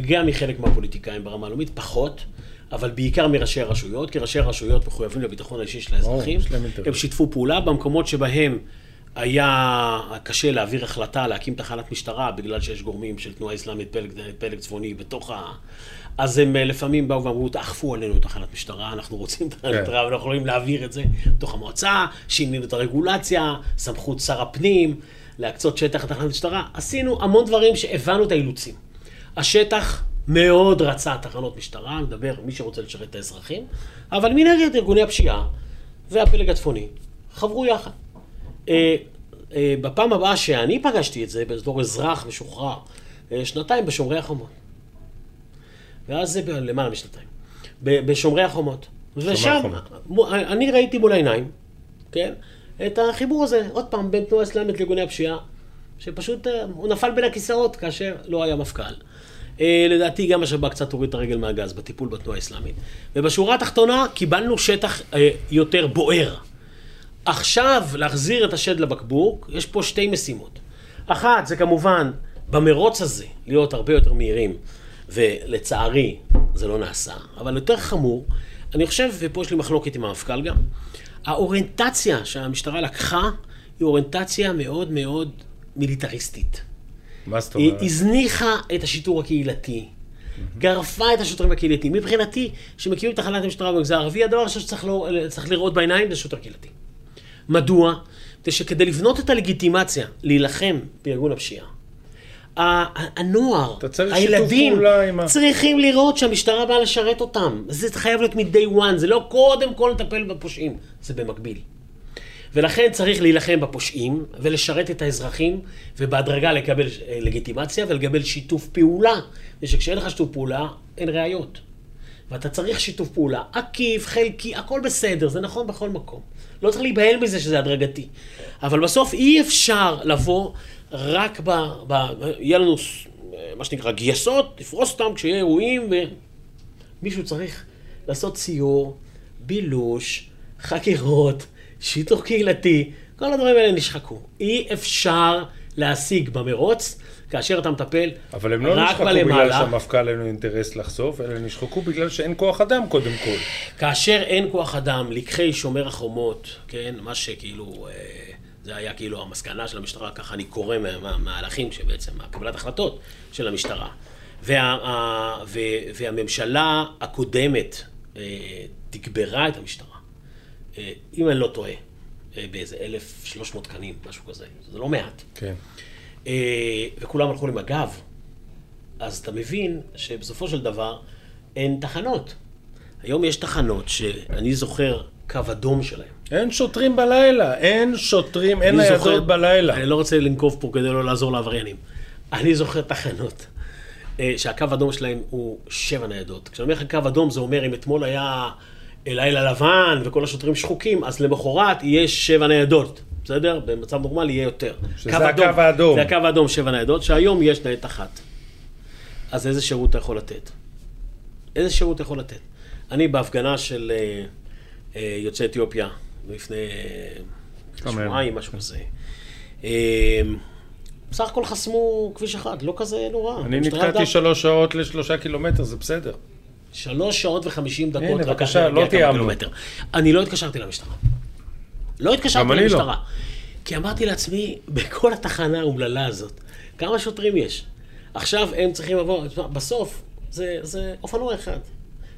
גם מחלק מהפוליטיקאים ברמה הלאומית, פחות, אבל בעיקר מראשי הרשויות, כי ראשי הרשויות מחויבים לביטחון האישי של האזרחים. הם שיתפו פעולה במקומות שבהם היה קשה להעביר החלטה להקים תחנת משטרה, בגלל שיש גורמים של תנועה אסלאמית, פלג, פלג צפוני בתוך ה... אז הם אה, לפעמים באו ואמרו, תאכפו עלינו תחנת משטרה, אנחנו רוצים תחנת כן. משטרה, ואנחנו יכולים להעביר את זה בתוך המועצה, שינינו את הרגולציה, סמכות שר הפנים, להקצות שטח לתחנת משטרה. עשינו המון דברים שהבנו את האילוצים. השטח מאוד רצה תחנות משטרה, מדבר מי שרוצה לשרת את האזרחים, אבל מנגד ארגוני הפשיעה והפלג הצפוני חברו יחד. אה, אה, בפעם הבאה שאני פגשתי את זה, בתור אזרח משוחרר, אה, שנתיים בשומרי החומות. ואז זה למעלה משנתיים. בשומרי החומות. ושם, אני ראיתי מול העיניים, כן, את החיבור הזה, עוד פעם, בין תנועה אסלאמית לארגוני הפשיעה, שפשוט הוא נפל בין הכיסאות כאשר לא היה מפכ"ל. לדעתי גם השב"כ קצת הוריד את הרגל מהגז בטיפול בתנועה האסלאמית. ובשורה התחתונה קיבלנו שטח יותר בוער. עכשיו, להחזיר את השד לבקבוק, יש פה שתי משימות. אחת, זה כמובן, במרוץ הזה, להיות הרבה יותר מהירים, ולצערי, זה לא נעשה. אבל יותר חמור, אני חושב, ופה יש לי מחלוקת עם המפכ"ל גם, האוריינטציה שהמשטרה לקחה, היא אוריינטציה מאוד מאוד מיליטריסטית. מה זאת היא אומרת? הזניחה את השיטור הקהילתי, גרפה את השוטרים הקהילתיים. מבחינתי, כשמקימים תחנת משטרה במגזר הערבי, הדבר הראשון שצריך לא, לראות בעיניים זה שוטר קהילתי. מדוע? זה שכדי לבנות את הלגיטימציה להילחם בארגון הפשיעה, הנוער, הילדים, צריכים לראות שהמשטרה באה לשרת אותם. זה חייב להיות מ-day one, זה לא קודם כל לטפל בפושעים, זה במקביל. ולכן צריך להילחם בפושעים ולשרת את האזרחים ובהדרגה לקבל אה, לגיטימציה ולקבל שיתוף פעולה. ושכשאין לך שיתוף פעולה, אין ראיות. ואתה צריך שיתוף פעולה עקיף, חלקי, הכל בסדר, זה נכון בכל מקום. לא צריך להיבהל מזה שזה הדרגתי. אבל בסוף אי אפשר לבוא רק ב... ב יהיה לנו, מה שנקרא, גייסות, לפרוס אותם כשיהיה אירועים, ומישהו צריך לעשות סיור, בילוש, חקירות, שיתוך קהילתי, כל הדברים האלה נשחקו. אי אפשר להשיג במרוץ כאשר אתה מטפל אבל הם לא רק נשחקו בגלל בלמעלה. שהמפכ"ל אין לו אינטרס לחשוף, אלא נשחקו בגלל שאין כוח אדם קודם כל. כאשר אין כוח אדם, לקחי שומר החומות, כן, מה שכאילו, אה, זה היה כאילו המסקנה של המשטרה, ככה אני קורא מה- מה- מהמהלכים שבעצם, קבלת החלטות של המשטרה. וה, ה- ו, והממשלה הקודמת אה, תגברה את המשטרה, אה, אם אני לא טועה, באיזה 1,300 תקנים, משהו כזה, זה לא מעט. כן. אה, וכולם הלכו למג"ב, אז אתה מבין שבסופו של דבר אין תחנות. היום יש תחנות שאני זוכר קו אדום שלהם. אין שוטרים בלילה, אין שוטרים, אין ניידות בלילה. אני לא רוצה לנקוב פה כדי לא לעזור לעבריינים. אני זוכר תחנות אה, שהקו האדום שלהם הוא שבע ניידות. כשאני אומר לך קו אדום זה אומר אם אתמול היה לילה לבן וכל השוטרים שחוקים, אז למחרת יהיה שבע ניידות. בסדר? במצב נורמלי יהיה יותר. שזה קו הקו אדום. האדום. זה הקו האדום, שבע ניידות, שהיום יש ניידת אחת. אז איזה שירות אתה יכול לתת? איזה שירות אתה יכול לתת? אני בהפגנה של אה, אה, יוצאי אתיופיה, לפני אה, שבועיים, משהו כזה. אה, בסך הכל חסמו כביש אחד, לא כזה נורא. אני נתקעתי שלוש שעות לשלושה קילומטר, זה בסדר. שלוש שעות וחמישים דקות. הנה, בבקשה, לא תיאמנו. אני לא התקשרתי למשטרה. לא התקשרתי לא. למשטרה. כי אמרתי לעצמי, בכל התחנה האומללה הזאת, כמה שוטרים יש? עכשיו הם צריכים לבוא, בסוף זה, זה אופנוע אחד,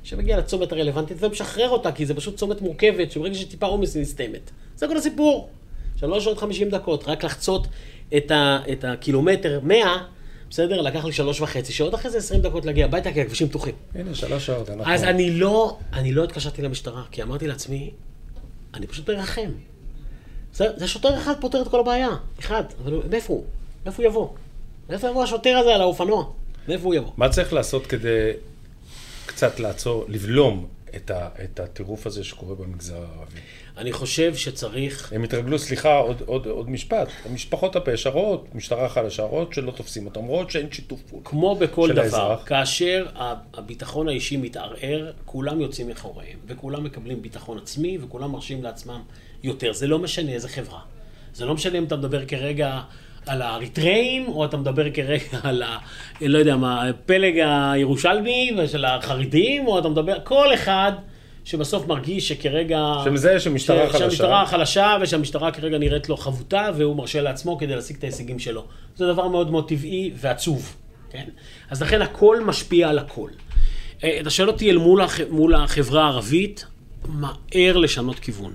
שמגיע לצומת הרלוונטית ומשחרר אותה, כי זה פשוט צומת מורכבת, שברגע שיש טיפה עומס היא נסתמת. זה כל הסיפור. שלוש שעות חמישים דקות, רק לחצות את, ה, את הקילומטר מאה, בסדר? לקח לי שלוש וחצי שעות, אחרי זה עשרים דקות להגיע הביתה, כי הכבישים פתוחים. הנה, שלוש שעות, אנחנו... אז אני לא, אני לא התקשרתי למשטרה, כי אמרתי לעצמי, אני פשוט מרחם. זה, זה שוטר אחד פותר את כל הבעיה, אחד, אבל מאיפה הוא? מאיפה הוא יבוא? מאיפה יבוא השוטר הזה על האופנוע? מאיפה הוא יבוא? מה צריך לעשות כדי קצת לעצור, לבלום את, ה, את הטירוף הזה שקורה במגזר הערבי? אני חושב שצריך, הם התרגלו, סליחה, עוד, עוד, עוד משפט. משפחות הפשע רואות, משטרה חלשה רואות שלא תופסים אותם, רואות שאין שיתוף פעולה. כמו בכל דבר, האזרח. כאשר הביטחון האישי מתערער, כולם יוצאים מאחוריהם, וכולם מקבלים ביטחון עצמי, וכולם מרשים לעצמם יותר. זה לא משנה איזה חברה. זה לא משנה אם אתה מדבר כרגע על האריתראים, או אתה מדבר כרגע על ה... לא יודע מה, הפלג הירושלמי ושל החרדים, או אתה מדבר... כל אחד שבסוף מרגיש שכרגע... שמזהה שמשטרה ש- חלשה. שהמשטרה חלשה, ושהמשטרה כרגע נראית לו חבוטה, והוא מרשה לעצמו כדי להשיג את ההישגים שלו. זה דבר מאוד מאוד טבעי ועצוב, כן? אז לכן הכל משפיע על הכל. אה, אתה שואל אותי אל מול, הח... מול החברה הערבית, מהר לשנות כיוון.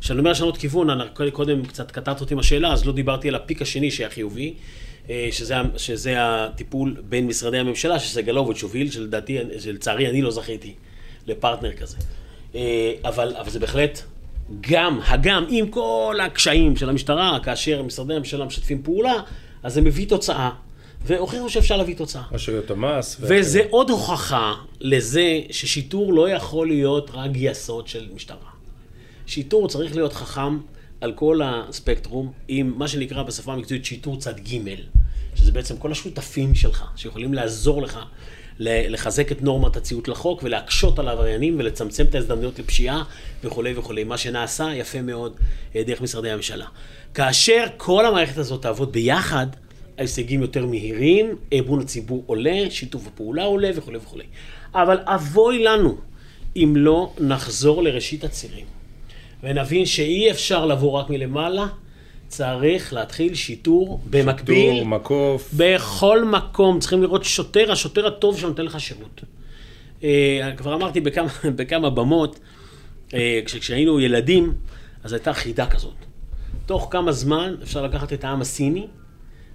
כשאני אומר לשנות כיוון, אני קודם קצת קטעת אותי עם השאלה, אז לא דיברתי על הפיק השני שהיה חיובי, אה, שזה, שזה הטיפול בין משרדי הממשלה, שסגלוביץ' הוביל, שלדעתי, שלצערי אני לא זכיתי לפרטנר כזה. אה, אבל, אבל זה בהחלט גם, הגם, עם כל הקשיים של המשטרה, כאשר משרדי הממשלה משתפים פעולה, אז זה מביא תוצאה, והוכיחו שאפשר להביא תוצאה. רשויות המס. וזה עוד הוכחה לזה ששיטור לא יכול להיות רק גייסות של משטרה. שיטור צריך להיות חכם על כל הספקטרום, עם מה שנקרא בשפה המקצועית שיטור צד ג', שזה בעצם כל השותפים שלך, שיכולים לעזור לך לחזק את נורמת הציות לחוק ולהקשות על העבריינים ולצמצם את ההזדמנויות לפשיעה וכולי וכולי. מה שנעשה יפה מאוד אה, דרך משרדי הממשלה. כאשר כל המערכת הזאת תעבוד ביחד, ההישגים יותר מהירים, אמון הציבור עולה, שיתוף הפעולה עולה וכולי וכולי. אבל אבוי לנו אם לא נחזור לראשית הצירים ונבין שאי אפשר לבוא רק מלמעלה, צריך להתחיל שיטור במקביל. טור, מקוף. בכל מקום צריכים לראות שוטר, השוטר הטוב שנותן לך שירות. אה, כבר אמרתי בכמה, בכמה במות, אה, כש- כשהיינו ילדים, אז הייתה חידה כזאת. תוך כמה זמן אפשר לקחת את העם הסיני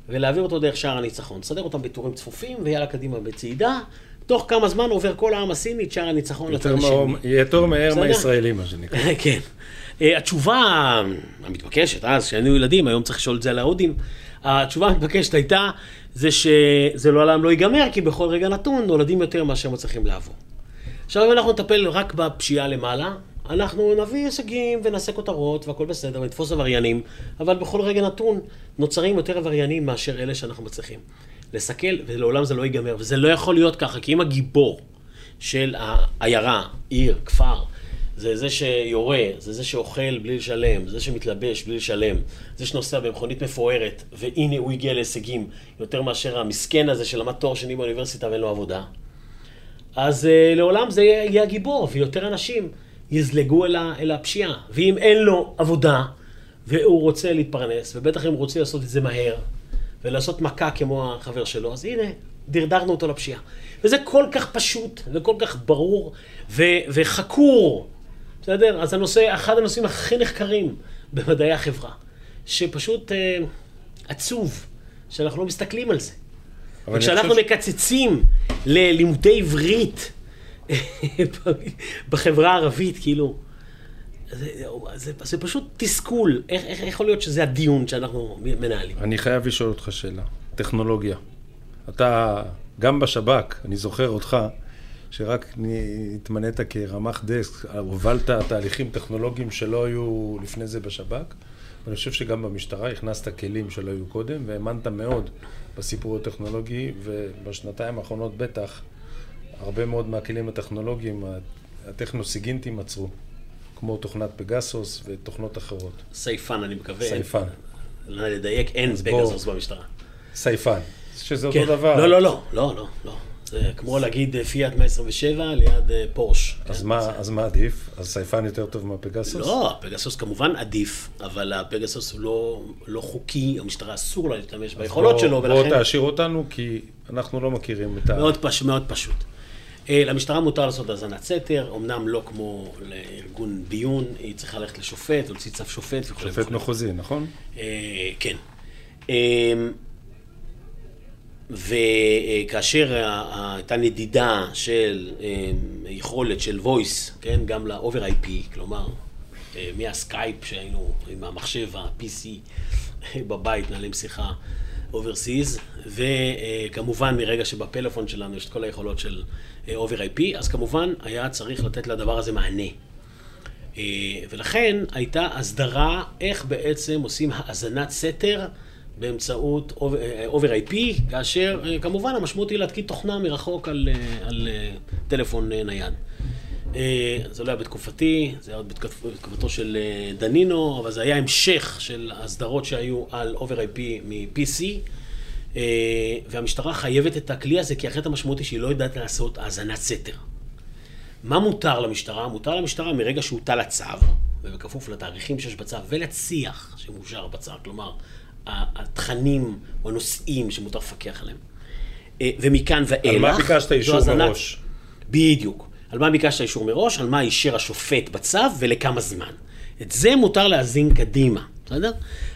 ולהעביר אותו דרך שער הניצחון. לסדר אותם בטורים צפופים ויאללה קדימה בצעידה. תוך כמה זמן עובר כל העם הסיני את שער הניצחון לצד השני. יותר מהר? מהישראלים, מה שנקרא. כן. אה, התשובה המתבקשת, אז כשהיינו ילדים, היום צריך לשאול את זה על ההודים, התשובה המתבקשת הייתה, זה שזה לעולם לא ייגמר, כי בכל רגע נתון נולדים יותר מאשר מצליחים לעבור. עכשיו, אם אנחנו נטפל רק בפשיעה למעלה, אנחנו נביא הישגים ונעשה כותרות והכל בסדר, ונתפוס עבריינים, אבל בכל רגע נתון נוצרים יותר עבריינים מאשר אלה שאנחנו מצליחים לסכל, ולעולם זה לא ייגמר. וזה לא יכול להיות ככה, כי אם הגיבור של העיירה, עיר, כפר, זה זה שיורה, זה זה שאוכל בלי לשלם, זה שמתלבש בלי לשלם, זה שנוסע במכונית מפוארת, והנה הוא הגיע להישגים יותר מאשר המסכן הזה שלמד תואר שני באוניברסיטה ואין לו עבודה. אז uh, לעולם זה יהיה, הגיבור, ויותר אנשים יזלגו אל, ה, אל הפשיעה. ואם אין לו עבודה, והוא רוצה להתפרנס, ובטח אם הוא רוצה לעשות את זה מהר, ולעשות מכה כמו החבר שלו, אז הנה, דרדרנו אותו לפשיעה. וזה כל כך פשוט, וכל כך ברור, ו, וחקור, בסדר? אז הנושא, אחד הנושאים הכי נחקרים במדעי החברה, שפשוט אה, עצוב, שאנחנו לא מסתכלים על זה. וכשאנחנו חושב מקצצים ללימודי עברית בחברה הערבית, כאילו, זה, זה, זה פשוט תסכול. איך, איך יכול להיות שזה הדיון שאנחנו מנהלים? אני חייב לשאול אותך שאלה. טכנולוגיה. אתה, גם בשב"כ, אני זוכר אותך, שרק התמנית כרמ"ח דסק, הובלת תהליכים טכנולוגיים שלא היו לפני זה בשב"כ, ואני חושב שגם במשטרה הכנסת כלים שלא היו קודם, והאמנת מאוד בסיפור הטכנולוגי, ובשנתיים האחרונות בטח, הרבה מאוד מהכלים הטכנולוגיים, הטכנוסיגינטים עצרו, כמו תוכנת פגסוס ותוכנות אחרות. סייפן, אני מקווה. סייפן. לדייק, אין פגסוס במשטרה. סייפן, שזה כן. אותו דבר. לא, לא, לא, לא, לא, לא. כמו להגיד אה, פיאט 127 ליד אה, פורש. אז כן, מה, זה- אז מה עדיף? אז סייפן יותר טוב מהפגסוס? לא, הפגסוס כמובן עדיף, אבל הפגסוס הוא לא, לא חוקי, המשטרה אסור לה להשתמש ביכולות בוא- שלו, בוא ולכן תעשיר אותנו, כי אנחנו לא מכירים את ה... מאוד, פש, מאוד פשוט. אה, למשטרה מותר לעשות האזנת סתר, אמנם לא כמו לארגון ביון, היא צריכה ללכת לשופט, להוציא צו שופט וכו'. שופט. מחוזי, נכון? אה, כן. וכאשר הייתה נדידה של אה, יכולת של voice, כן, גם ל-over IP, כלומר, אה, מהסקייפ שהיינו עם המחשב ה-PC בבית, נעלים שיחה overseas, וכמובן מרגע שבפלאפון שלנו יש את כל היכולות של אה, over IP, אז כמובן היה צריך לתת לדבר הזה מענה. אה, ולכן הייתה הסדרה איך בעצם עושים האזנת סתר באמצעות over IP, כאשר אה, כמובן המשמעות היא להתקין תוכנה מרחוק על, אה, על אה, טלפון אה, נייד. אה, זה לא היה בתקופתי, זה היה עוד בתקופ- בתקופתו של אה, דנינו, אבל זה היה המשך של הסדרות שהיו על over IP מ-PC. אה, והמשטרה חייבת את הכלי הזה, כי אחרת המשמעות היא שהיא לא יודעת לעשות האזנת סתר. מה מותר למשטרה? מותר למשטרה מרגע שהוטל הצו, ובכפוף לתאריכים שיש בצו, ולצי"ח שמאושר בצו, כלומר, התכנים או הנושאים שמותר לפקח עליהם. אה, ומכאן ואילך... על מה ביקשת אישור האזנת- מראש? בדיוק. על מה ביקשת אישור מראש, על מה אישר השופט בצו ולכמה זמן. את זה מותר להאזין קדימה, בסדר?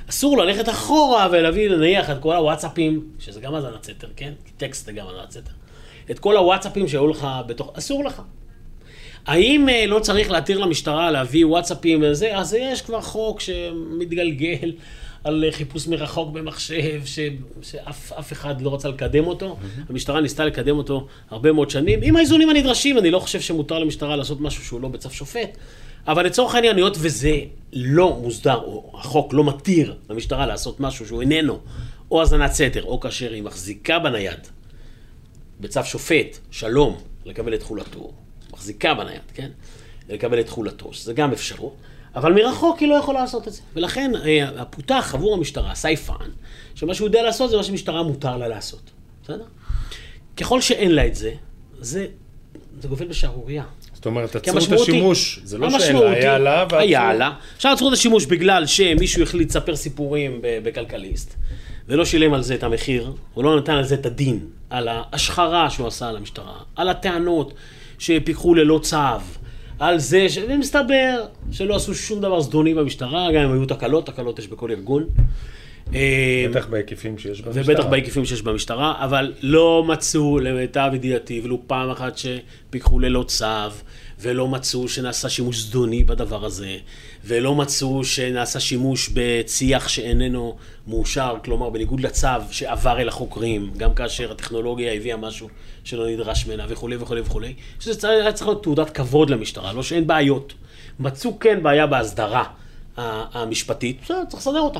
אסור ללכת אחורה ולהביא נניח את כל הוואטסאפים, שזה גם האזנת סתר, כן? כי טקסט זה גם האזנת סתר. את כל הוואטסאפים שהיו לך בתוך... אסור לך. האם אה, לא צריך להתיר למשטרה להביא וואטסאפים וזה? אז יש כבר חוק שמתגלגל על אה, חיפוש מרחוק במחשב, ש, שאף אף אחד לא רצה לקדם אותו. המשטרה ניסתה לקדם אותו הרבה מאוד שנים, עם האיזונים הנדרשים, אני לא חושב שמותר למשטרה לעשות משהו שהוא לא בצו שופט. אבל לצורך העניין, היות וזה לא מוסדר, או החוק לא מתיר למשטרה לעשות משהו שהוא איננו, או האזנת סתר, או כאשר היא מחזיקה בנייד בצו שופט, שלום, לקבל את תכולתו, מחזיקה בנייד, כן? לקבל את תכולתו, שזה גם אפשרות, אבל מרחוק היא לא יכולה לעשות את זה. ולכן אה, פותח עבור המשטרה סייפן, שמה שהוא יודע לעשות זה מה שמשטרה מותר לה לעשות, בסדר? ככל שאין לה את זה, זה, זה גובל בשערורייה. זאת אומרת, עצרו את המשמעות היא- השימוש, זה לא שאין לה, היה לה, ועצרו. היה לה. אפשר לעצור את השימוש בגלל שמישהו החליט לספר סיפורים בכלכליסט, ולא שילם על זה את המחיר, הוא לא נתן על זה את הדין, על ההשחרה שהוא עשה על המשטרה, על הטענות שפיקחו ללא צו, על זה ש... ומסתבר שלא עשו שום דבר זדוני במשטרה, גם אם היו תקלות, תקלות יש בכל ארגון. אה, בטח בהיקפים שיש במשטרה. ובטח בהיקפים שיש במשטרה, אבל לא מצאו, למיטב ידיעתי, ולו פעם אחת שפיקחו ללא צו, ולא מצאו שנעשה שימוש זדוני בדבר הזה, ולא מצאו שנעשה שימוש בצי"ח שאיננו מאושר, כלומר בניגוד לצו שעבר אל החוקרים, גם כאשר הטכנולוגיה הביאה משהו שלא נדרש ממנה וכולי וכולי וכולי, שזה היה צריך להיות תעודת כבוד למשטרה, לא שאין בעיות. מצאו כן בעיה בהסדרה המשפטית, בסדר, צריך לסדר אותה.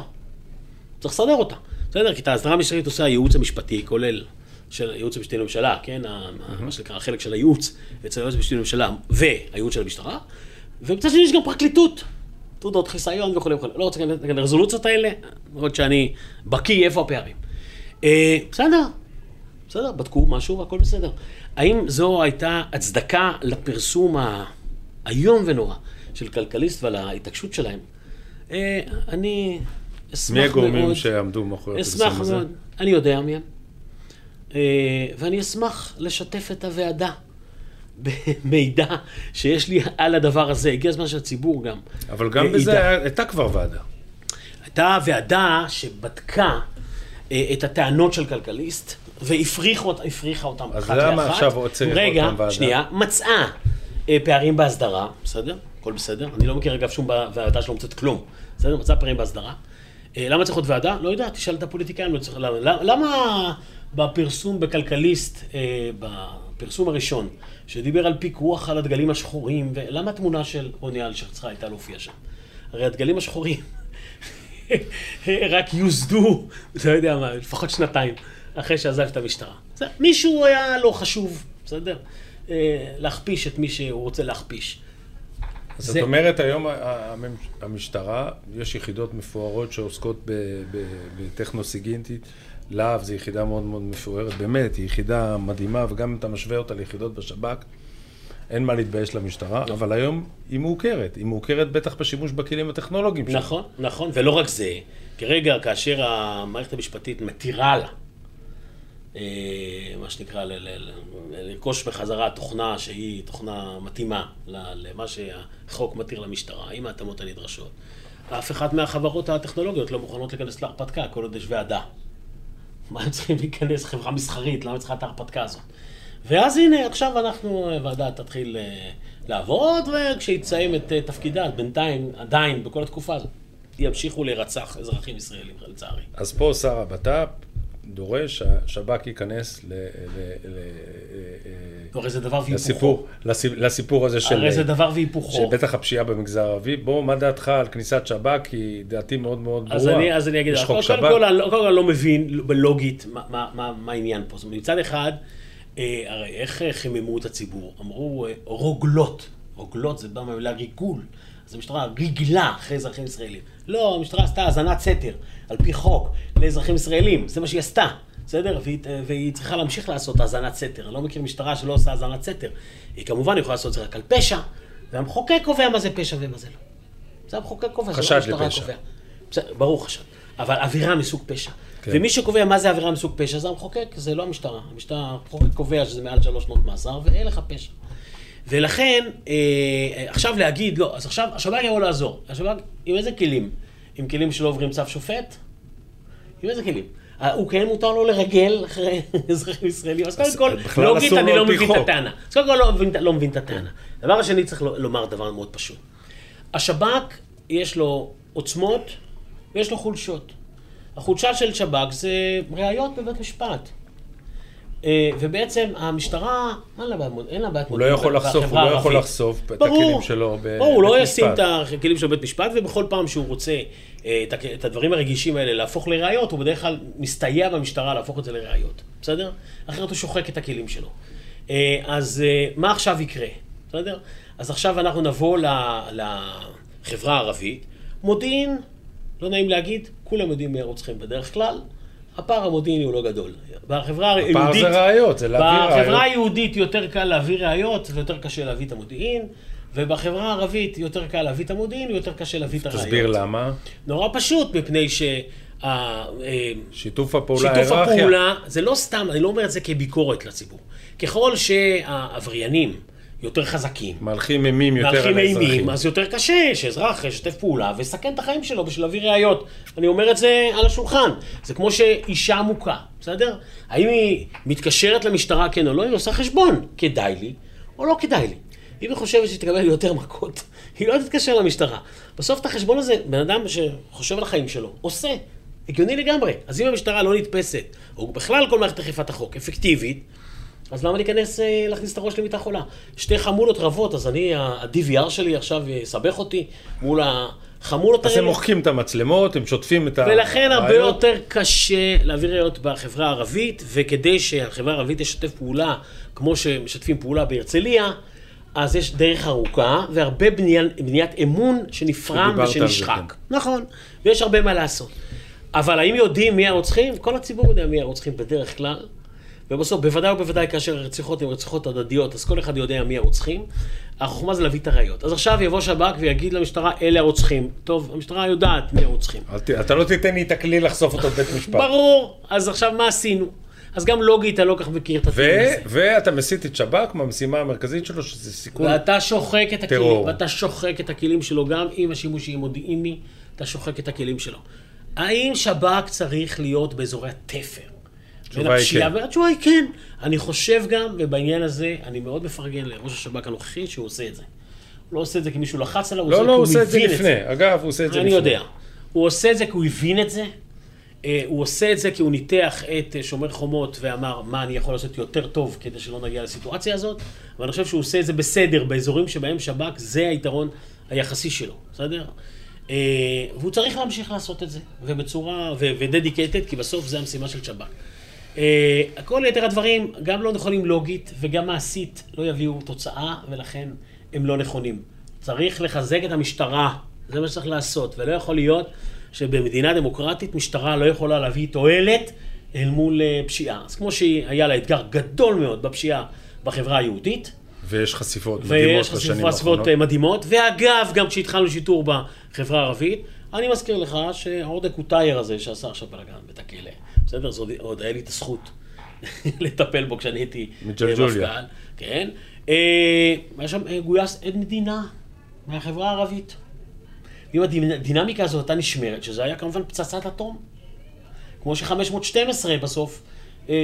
צריך לסדר אותה. בסדר? כי את ההסדרה המשפטית עושה הייעוץ המשפטי, כולל של הייעוץ המשפטי לממשלה, כן? ה- מה שנקרא, החלק של הייעוץ אצל הייעוץ המשפטי לממשלה והייעוץ של המשטרה, ומצד שני יש גם פרקליטות. תעודות חיסיון וכולי וכולי. לא רוצה להיכנס לרזולוציות האלה, למרות שאני בקיא איפה הפערים. אה, בסדר, בסדר, בדקו משהו והכל בסדר. האם זו הייתה הצדקה לפרסום האיום ונורא של כלכליסט ועל ההתעקשות שלהם? אה, אני אשמח מי מאוד... הגורמים שעמדו מאחורי הפרסום הזה? אני יודע מי הם. אה, ואני אשמח לשתף את הוועדה במידע שיש לי על הדבר הזה. הגיע הזמן שהציבור גם אבל גם אה, בזה הייתה כבר ועדה. הייתה ועדה שבדקה אה, את הטענות של כלכליסט, והפריחה אות- הפריחה אותם אז אחת למה לאחת. עכשיו צריך רגע, פעם ועדה? שנייה, מצאה אה, פערים בהסדרה, בסדר? הכל בסדר. אני לא מכיר אגב שום ועדה שלא מוצאת כלום. בסדר? מצאה פערים בהסדרה. למה צריך עוד ועדה? לא יודע, תשאל את הפוליטיקאים, לא צריך... למה, למה- למה בפרסום בכלכליסט, בפרסום הראשון, שדיבר על פיקוח על הדגלים השחורים, ולמה התמונה של רוני אלשיך צריכה הייתה להופיע שם? הרי הדגלים השחורים רק יוסדו, לא יודע מה, לפחות שנתיים אחרי שעזב את המשטרה. זה, מישהו היה לא חשוב, בסדר? אה, להכפיש את מי שהוא רוצה להכפיש. אז זה- זאת אומרת, היום המשטרה, יש יחידות מפוארות שעוסקות בטכנו-סיגינטית, להב זו יחידה מאוד מאוד מפוארת, באמת, היא יחידה מדהימה, וגם אם אתה משווה אותה ליחידות בשב"כ, אין מה להתבייש למשטרה, אבל היום היא מעוקרת. היא מעוקרת בטח בשימוש בכלים הטכנולוגיים שלה. נכון, נכון, ולא רק זה, כרגע כאשר המערכת המשפטית מתירה לה, אה, מה שנקרא, לרכוש בחזרה תוכנה שהיא תוכנה מתאימה למה שהחוק מתיר למשטרה, עם ההתאמות הנדרשות. אף אחת מהחברות הטכנולוגיות לא מוכנות להיכנס להרפתקה כל עוד יש ועדה. מה הם צריכים להיכנס? חברה מסחרית, למה צריכה את ההרפתקה הזאת? ואז הנה, עכשיו אנחנו, הוועדה תתחיל אה, לעבוד, וכשהיא תסיים את אה, תפקידה, בינתיים, עדיין, בכל התקופה הזאת, ימשיכו להירצח אזרחים ישראלים, לצערי. אז פה שר הבט"פ דורש שהשב"כ ייכנס ל- ל- ל- אה, הרי זה דבר והיפוכו. לסיפור, לסיפ- לסיפור הזה של... הרי זה דבר והיפוכו. שבטח הפשיעה במגזר הערבי. בוא, מה דעתך על כניסת שב"כ? כי דעתי מאוד מאוד ברורה. אז אני, אז אני אגיד, לך, חוק קודם שב"כ. כל, אני לא- קודם כל אני לא מבין בלוגית מה, מה, מה, מה העניין פה. זאת אומרת, מצד אחד, אה, הרי איך אה, חיממו את הציבור? אמרו אה, רוגלות. רוגלות זה בא מהמילה ריגול. אז המשטרה ריגלה אחרי אזרחים ישראלים. לא, המשטרה עשתה האזנת סתר, על פי חוק, לאזרחים ישראלים. זה מה שהיא עשתה. בסדר? והיא, אה, והיא צריכה להמשיך לעשות האזנת סתר. אני לא מכיר משטרה שלא עושה האזנת סתר. היא כמובן יכולה לעשות את זה רק על פשע, והמחוקק קובע מה זה פשע ומה זה לא. זה המחוקק קובע, זה לא המשטרה לפשע. קובע. בסדר, ברור חשד. אבל עבירה מסוג פשע. כן. ומי שקובע מה זה עבירה מסוג פשע זה המחוקק, זה לא המשטרה. המשטרה, המחוקק קובע שזה מעל שלוש שנות מאסר ואין לך פשע. ולכן, אה, עכשיו להגיד, לא, אז עכשיו השב"כ יבוא לעזור. השב"כ, עם איזה כלים? עם כלים שלא עוברים צו שופט? עם איזה כלים? אה, הוא כן מותר לו לרגל אחרי אזרחים ישראלים, אז קודם כל, לוגית אני לא מבין את. הטענה. אז קודם כל לא מבין, לא את הטענה. דבר השני, צריך לומר דבר מאוד פשוט. השב"כ, יש לו עוצמות ויש לו חולשות. החולשה של שב"כ זה ראיות בבית משפט. אה, ובעצם המשטרה, אין לה בעיה, אין לה הוא לא יכול לחשוף, הוא לא יכול לחשוף את הכלים שלו בבית ברור, הוא לא ישים משפט. את הכלים של בית משפט, ובכל פעם שהוא רוצה אה, את הדברים הרגישים האלה להפוך לראיות, הוא בדרך כלל מסתייע במשטרה להפוך את זה לראיות, בסדר? אחרת הוא שוחק את הכלים שלו. אה, אז מה עכשיו יקרה, בסדר? אז עכשיו אנחנו נבוא לחברה הערבית. מודיעין, לא נעים להגיד, כולם יודעים מי הרוצחים בדרך כלל. הפער המודיעיני הוא לא גדול. בחברה היהודית... הפער זה ראיות, זה להביא ראיות. בחברה היהודית יותר קל להביא ראיות ויותר קשה להביא את המודיעין, ובחברה הערבית יותר קל להביא את המודיעין ויותר קשה להביא את הראיות. תסביר למה. נורא פשוט, מפני ש... אה, שיתוף הפעולה, שיתוף. הפעולה, זה לא סתם, אני לא אומר את זה כביקורת לציבור. ככל שהעבריינים יותר חזקים, מהלכים אימים יותר מהלכים על האזרחים. אימים, אז יותר קשה שאזרח ישתף פעולה ויסכן את החיים שלו בשביל להביא ראיות. אני אומר את זה על השולחן. זה כמו שאישה מוכה, בסדר? האם היא מתקשרת למשטרה כן או לא? היא עושה חשבון, כדאי לי או לא כדאי לי. אם היא חושבת שהיא תקבל יותר מכות, היא לא תתקשר למשטרה. בסוף את החשבון הזה, בן אדם שחושב על החיים שלו, עושה. הגיוני לגמרי. אז אם המשטרה לא נתפסת, או בכלל כל מערכת אכיפת החוק, אפקטיבית, אז למה להיכנס, אה, להכניס את הראש למיטה חולה? שתי חמולות רבות, אז אני, ה-DVR שלי עכשיו יסבך אותי מול החמולות אז האלה. הם מוחקים את המצלמות, הם שוטפים את הראיות. ולכן הרבה יותר קשה להביא ראיות בחברה הערבית, וכדי שהחברה הערבית תשתף פעולה, כמו שמשתפים פעולה בהרצליה, אז יש דרך ארוכה, והרבה בניין, בניית אמון שנפרם ושנשחק. נכון, ויש הרבה מה לעשות. אבל האם יודעים מי הרוצחים? כל הציבור יודע מי הרוצחים בדרך כלל. ובסוף, בוודאי ובוודאי כאשר הרציחות הן רציחות הדדיות, אז כל אחד יודע מי הרוצחים. החוכמה זה להביא את הראיות. אז עכשיו יבוא שב"כ ויגיד למשטרה, אלה הרוצחים. טוב, המשטרה יודעת מי הרוצחים. אתה לא תיתן לי את הכלי לחשוף אותו בבית משפט. ברור, אז עכשיו מה עשינו? אז גם לוגית אני לא כך מכיר את הטיעון הזה. ואתה מסיט את שב"כ מהמשימה המרכזית שלו, שזה סיכון. ואתה שוחק את הכלים, טרור. ואתה שוחק את הכלים שלו, גם עם השימוש יהיה מודיעיני, אתה שוחק את הכלים שלו. האם שב"כ צריך להיות באזורי התפר? התשובה בין הפשיעה? כן. והתשובה היא כן. אני חושב גם, ובעניין הזה, אני מאוד מפרגן לראש השב"כ הנוכחי שהוא עושה את זה. הוא לא עושה את זה כי מישהו לחץ עליו, לא, לא, הוא עושה את זה לפני. אגב, הוא עושה את זה אני לפני. יודע. הוא עושה את זה כי הוא הבין את זה. אה, הוא עושה את זה כי הוא ניתח את אה, שומר חומות ואמר מה אני יכול לעשות יותר טוב כדי שלא נגיע לסיטואציה הזאת. ואני חושב שהוא עושה את זה בסדר באזורים שבהם שב"כ זה היתרון היחסי שלו, בסדר? אה, והוא צריך להמשיך לעשות את זה, ובצורה, ודדיקטד, כי בסוף זה המשימה של שב"כ. אה, כל יתר הדברים גם לא נכונים לוגית וגם מעשית לא יביאו תוצאה, ולכן הם לא נכונים. צריך לחזק את המשטרה, זה מה שצריך לעשות, ולא יכול להיות שבמדינה דמוקרטית משטרה לא יכולה להביא תועלת אל מול אה, פשיעה. אז כמו שהיה לה אתגר גדול מאוד בפשיעה בחברה היהודית, ויש חשיפות מדהימות ויש בשנים חשיפות האחרונות. אה, מדהימות, ואגב, גם כשהתחלנו שיטור בחברה הערבית, אני מזכיר לך שעורדה קוטייר הזה, שעשה עכשיו בלאגן בית הכלא, בסדר? זה עוד, עוד היה לי את הזכות לטפל בו כשאני הייתי אה. מפכ"ל, כן? אה, היה שם אה, גויס עד מדינה מהחברה הערבית. ואם הדינמיקה הזאת הייתה נשמרת, שזה היה כמובן פצצת אטום, כמו ש-512 בסוף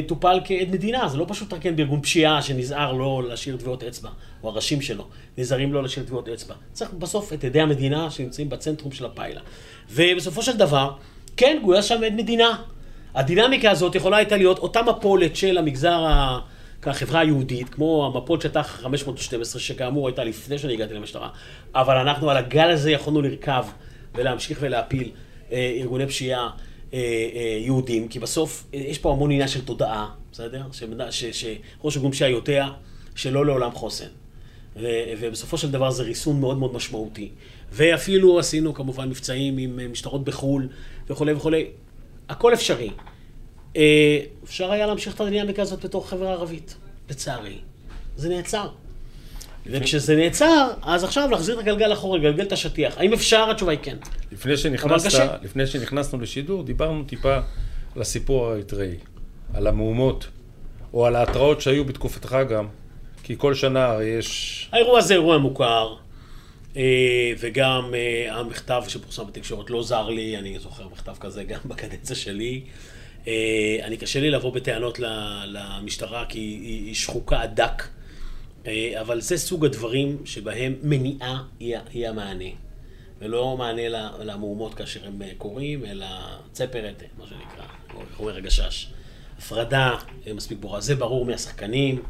טופל כעד מדינה, זה לא פשוט רק כן בארגון פשיעה שנזהר לא להשאיר טביעות אצבע, או הראשים שלו, נזהרים לא להשאיר טביעות אצבע. צריך בסוף את עדי המדינה שנמצאים בצנטרום של הפיילה. ובסופו של דבר, כן, גויס שם עד מדינה. הדינמיקה הזאת יכולה הייתה להיות אותה מפולת של המגזר, החברה היהודית, כמו המפולת שהייתה 512, שכאמור הייתה לפני שאני הגעתי למשטרה, אבל אנחנו על הגל הזה יכולנו לרכב ולהמשיך ולהפיל אה, ארגוני פשיעה אה, אה, יהודים, כי בסוף אה, יש פה המון עניין של תודעה, בסדר? שראש ארגון פשיעה יודע שלא לעולם חוסן. ו- ובסופו של דבר זה ריסון מאוד מאוד משמעותי. ואפילו עשינו כמובן מבצעים עם אה, משטרות בחו"ל וכולי וכולי. הכל אפשרי. אה, אפשר היה להמשיך את הדינמיקה הזאת בתור חברה ערבית, לצערי. זה נעצר. וכשזה נעצר, אז עכשיו להחזיר את הגלגל אחורה, לגלגל את השטיח. האם אפשר? התשובה היא כן. לפני שנכנסת. לפני שנכנסנו לשידור, דיברנו טיפה על הסיפור האריתראי, על המהומות, או על ההתראות שהיו בתקופתך גם, כי כל שנה הרי יש... האירוע הזה אירוע מוכר, וגם אה, המכתב שפורסם בתקשורת לא זר לי, אני זוכר מכתב כזה גם בקדנציה שלי. אה, אני קשה לי לבוא בטענות למשטרה כי היא שחוקה עד דק, אה, אבל זה סוג הדברים שבהם מניעה היא המענה. ולא מענה למהומות כאשר הם אה, קורים, אלא צפרת, מה שנקרא, איך אומר הגשש. הפרדה אה, מספיק ברורה. זה ברור מהשחקנים,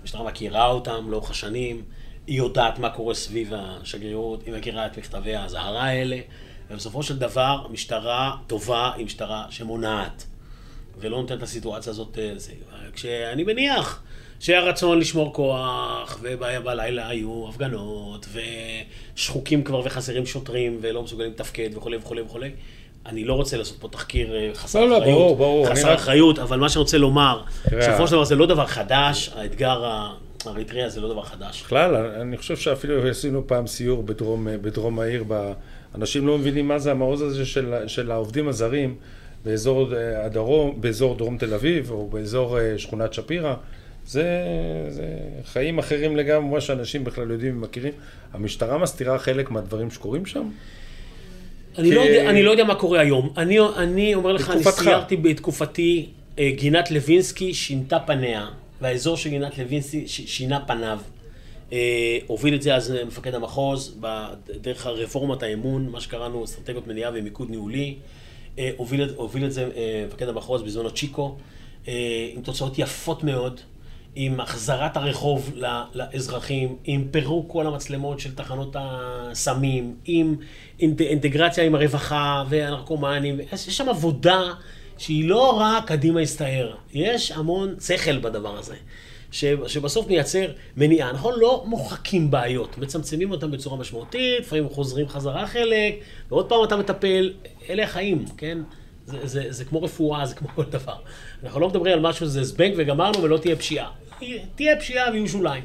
המשטרה מכירה אותם לאורך השנים, היא יודעת מה קורה סביב השגרירות, היא מכירה את מכתבי האזהרה האלה, ובסופו של דבר, משטרה טובה היא משטרה שמונעת, ולא נותנת לסיטואציה הזאת... אה, זה. כשאני מניח שהיה רצון לשמור כוח, ובלילה היו הפגנות, ושחוקים כבר וחסרים שוטרים, ולא מסוגלים לתפקד וכולי וכולי וכולי. אני לא רוצה לעשות פה תחקיר אה, חסר לא, לא, אחריות, ברור, ברור, אני חסר רק- אחריות, אבל מה שאני רוצה לומר, בסופו של דבר זה לא דבר חדש, האתגר האריתריאי זה לא דבר חדש. בכלל, אני חושב שאפילו עשינו פעם סיור בדרום, בדרום העיר, אנשים לא מבינים מה זה המעוז הזה של, של העובדים הזרים באזור אה, הדרום, באזור דרום תל אביב, או באזור אה, שכונת שפירא. זה, זה חיים אחרים לגמרי, מה שאנשים בכלל יודעים ומכירים. המשטרה מסתירה חלק מהדברים שקורים שם? אני, כי- לא יודע, אני לא יודע מה קורה היום. אני, אני אומר לך, אני. סיירתי בתקופתי, אה, גינת לוינסקי שינתה פניה, והאזור של גינת לוינסקי שינה פניו. אה, הוביל את זה אז מפקד המחוז, דרך הרפורמת האמון, מה שקראנו אסטרטגיות מניעה ומיקוד ניהולי. אה, הוביל, הוביל את זה אה, מפקד המחוז בזמנו צ'יקו, אה, עם תוצאות יפות מאוד. עם החזרת הרחוב לאזרחים, עם פירוק כל המצלמות של תחנות הסמים, עם אינט- אינטגרציה עם הרווחה והנרקומנים. יש שם עבודה שהיא לא רק קדימה הסתער, יש המון שכל בדבר הזה. ש, שבסוף מייצר מניעה. נכון, לא מוחקים בעיות, מצמצמים אותן בצורה משמעותית, לפעמים חוזרים חזרה חלק, ועוד פעם אתה מטפל, אלה החיים, כן? זה, זה, זה כמו רפואה, זה כמו כל דבר. אנחנו לא מדברים על משהו, זה זבנג וגמרנו ולא תהיה פשיעה. תהיה פשיעה ויהיו שוליים.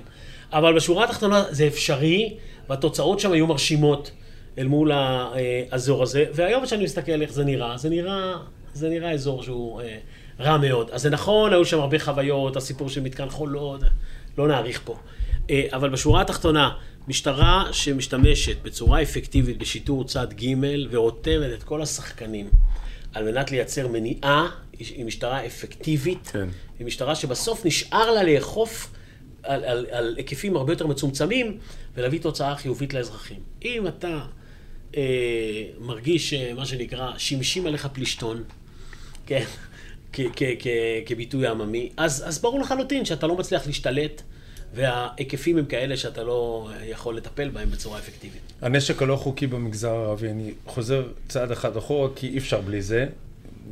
אבל בשורה התחתונה זה אפשרי, והתוצאות שם היו מרשימות אל מול ה- אה, האזור הזה. והיום כשאני מסתכל איך זה נראה, זה נראה, זה נראה אזור שהוא אה, רע מאוד. אז זה נכון, היו שם הרבה חוויות, הסיפור של מתקן חולות, לא נאריך פה. אה, אבל בשורה התחתונה, משטרה שמשתמשת בצורה אפקטיבית בשיטור צד ג' ורותמת את כל השחקנים על מנת לייצר מניעה, היא משטרה אפקטיבית. כן. היא משטרה שבסוף נשאר לה לאכוף על, על, על היקפים הרבה יותר מצומצמים ולהביא תוצאה חיובית לאזרחים. אם אתה אה, מרגיש, אה, מה שנקרא, שמשים עליך פלישתון, כן, כביטוי עממי, אז, אז ברור לחלוטין שאתה לא מצליח להשתלט וההיקפים הם כאלה שאתה לא יכול לטפל בהם בצורה אפקטיבית. הנשק הלא חוקי במגזר הערבי, אני חוזר צעד אחד אחורה, כי אי אפשר בלי זה.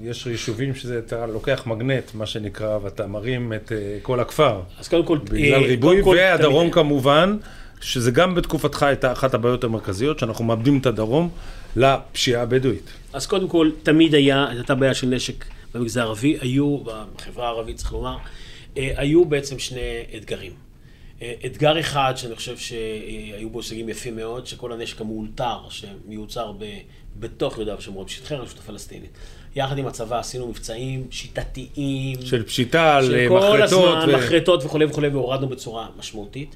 יש יישובים שזה, אתה לוקח מגנט, מה שנקרא, ואתה מרים את אה, כל הכפר. אז קודם כל, בגלל אה, ריבוי, כל, והדרום תמיד- כמובן, שזה גם בתקופתך הייתה אחת הבעיות המרכזיות, שאנחנו מאבדים את הדרום לפשיעה הבדואית. אז קודם כל, תמיד היה, הייתה בעיה של נשק במגזר הערבי, היו, בחברה הערבית צריך לומר, אה, היו בעצם שני אתגרים. אה, אתגר אחד, שאני חושב שהיו בו הישגים יפים מאוד, שכל הנשק המאולתר, שמיוצר ב, בתוך יהודה ושומרון, בשטחי הרשות הפלסטינית. יחד עם הצבא עשינו מבצעים שיטתיים. של פשיטה על מחרטות. של כל הזמן, ו... מחרטות וכולי וכולי, והורדנו בצורה משמעותית.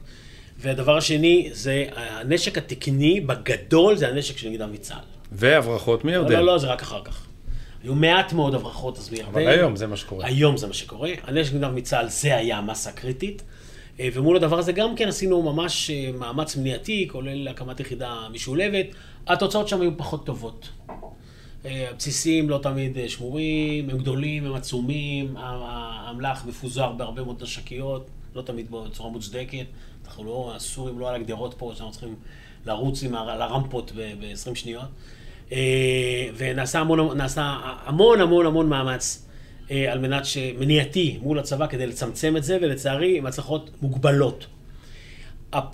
והדבר השני, זה הנשק התקני, בגדול, זה הנשק של נגדם מצה"ל. והברחות מירדן. לא, לא, לא, זה רק אחר כך. היו מעט מאוד הברחות אז מירדן. אבל היום זה מה שקורה. היום זה מה שקורה. הנשק נגדם מצה"ל זה היה המסה הקריטית. אה, ומול הדבר הזה גם כן עשינו ממש אה, מאמץ מניעתי, כולל הקמת יחידה משולבת. התוצאות שם היו פחות טובות. אה, הבסיסים לא תמיד שמורים, הם גדולים, הם עצומים, האמל"ח מפוזר בהרבה מאוד נשקיות, לא תמיד בצורה מוצדקת. אנחנו לא, הסורים לא על הגדרות פה, שאנחנו צריכים לרוץ עם הרמפות ב-20 שניות. ונעשה המון, המון המון המון מאמץ אה, על מנת שמניעתי מול הצבא כדי לצמצם את זה, ולצערי עם הצלחות מוגבלות.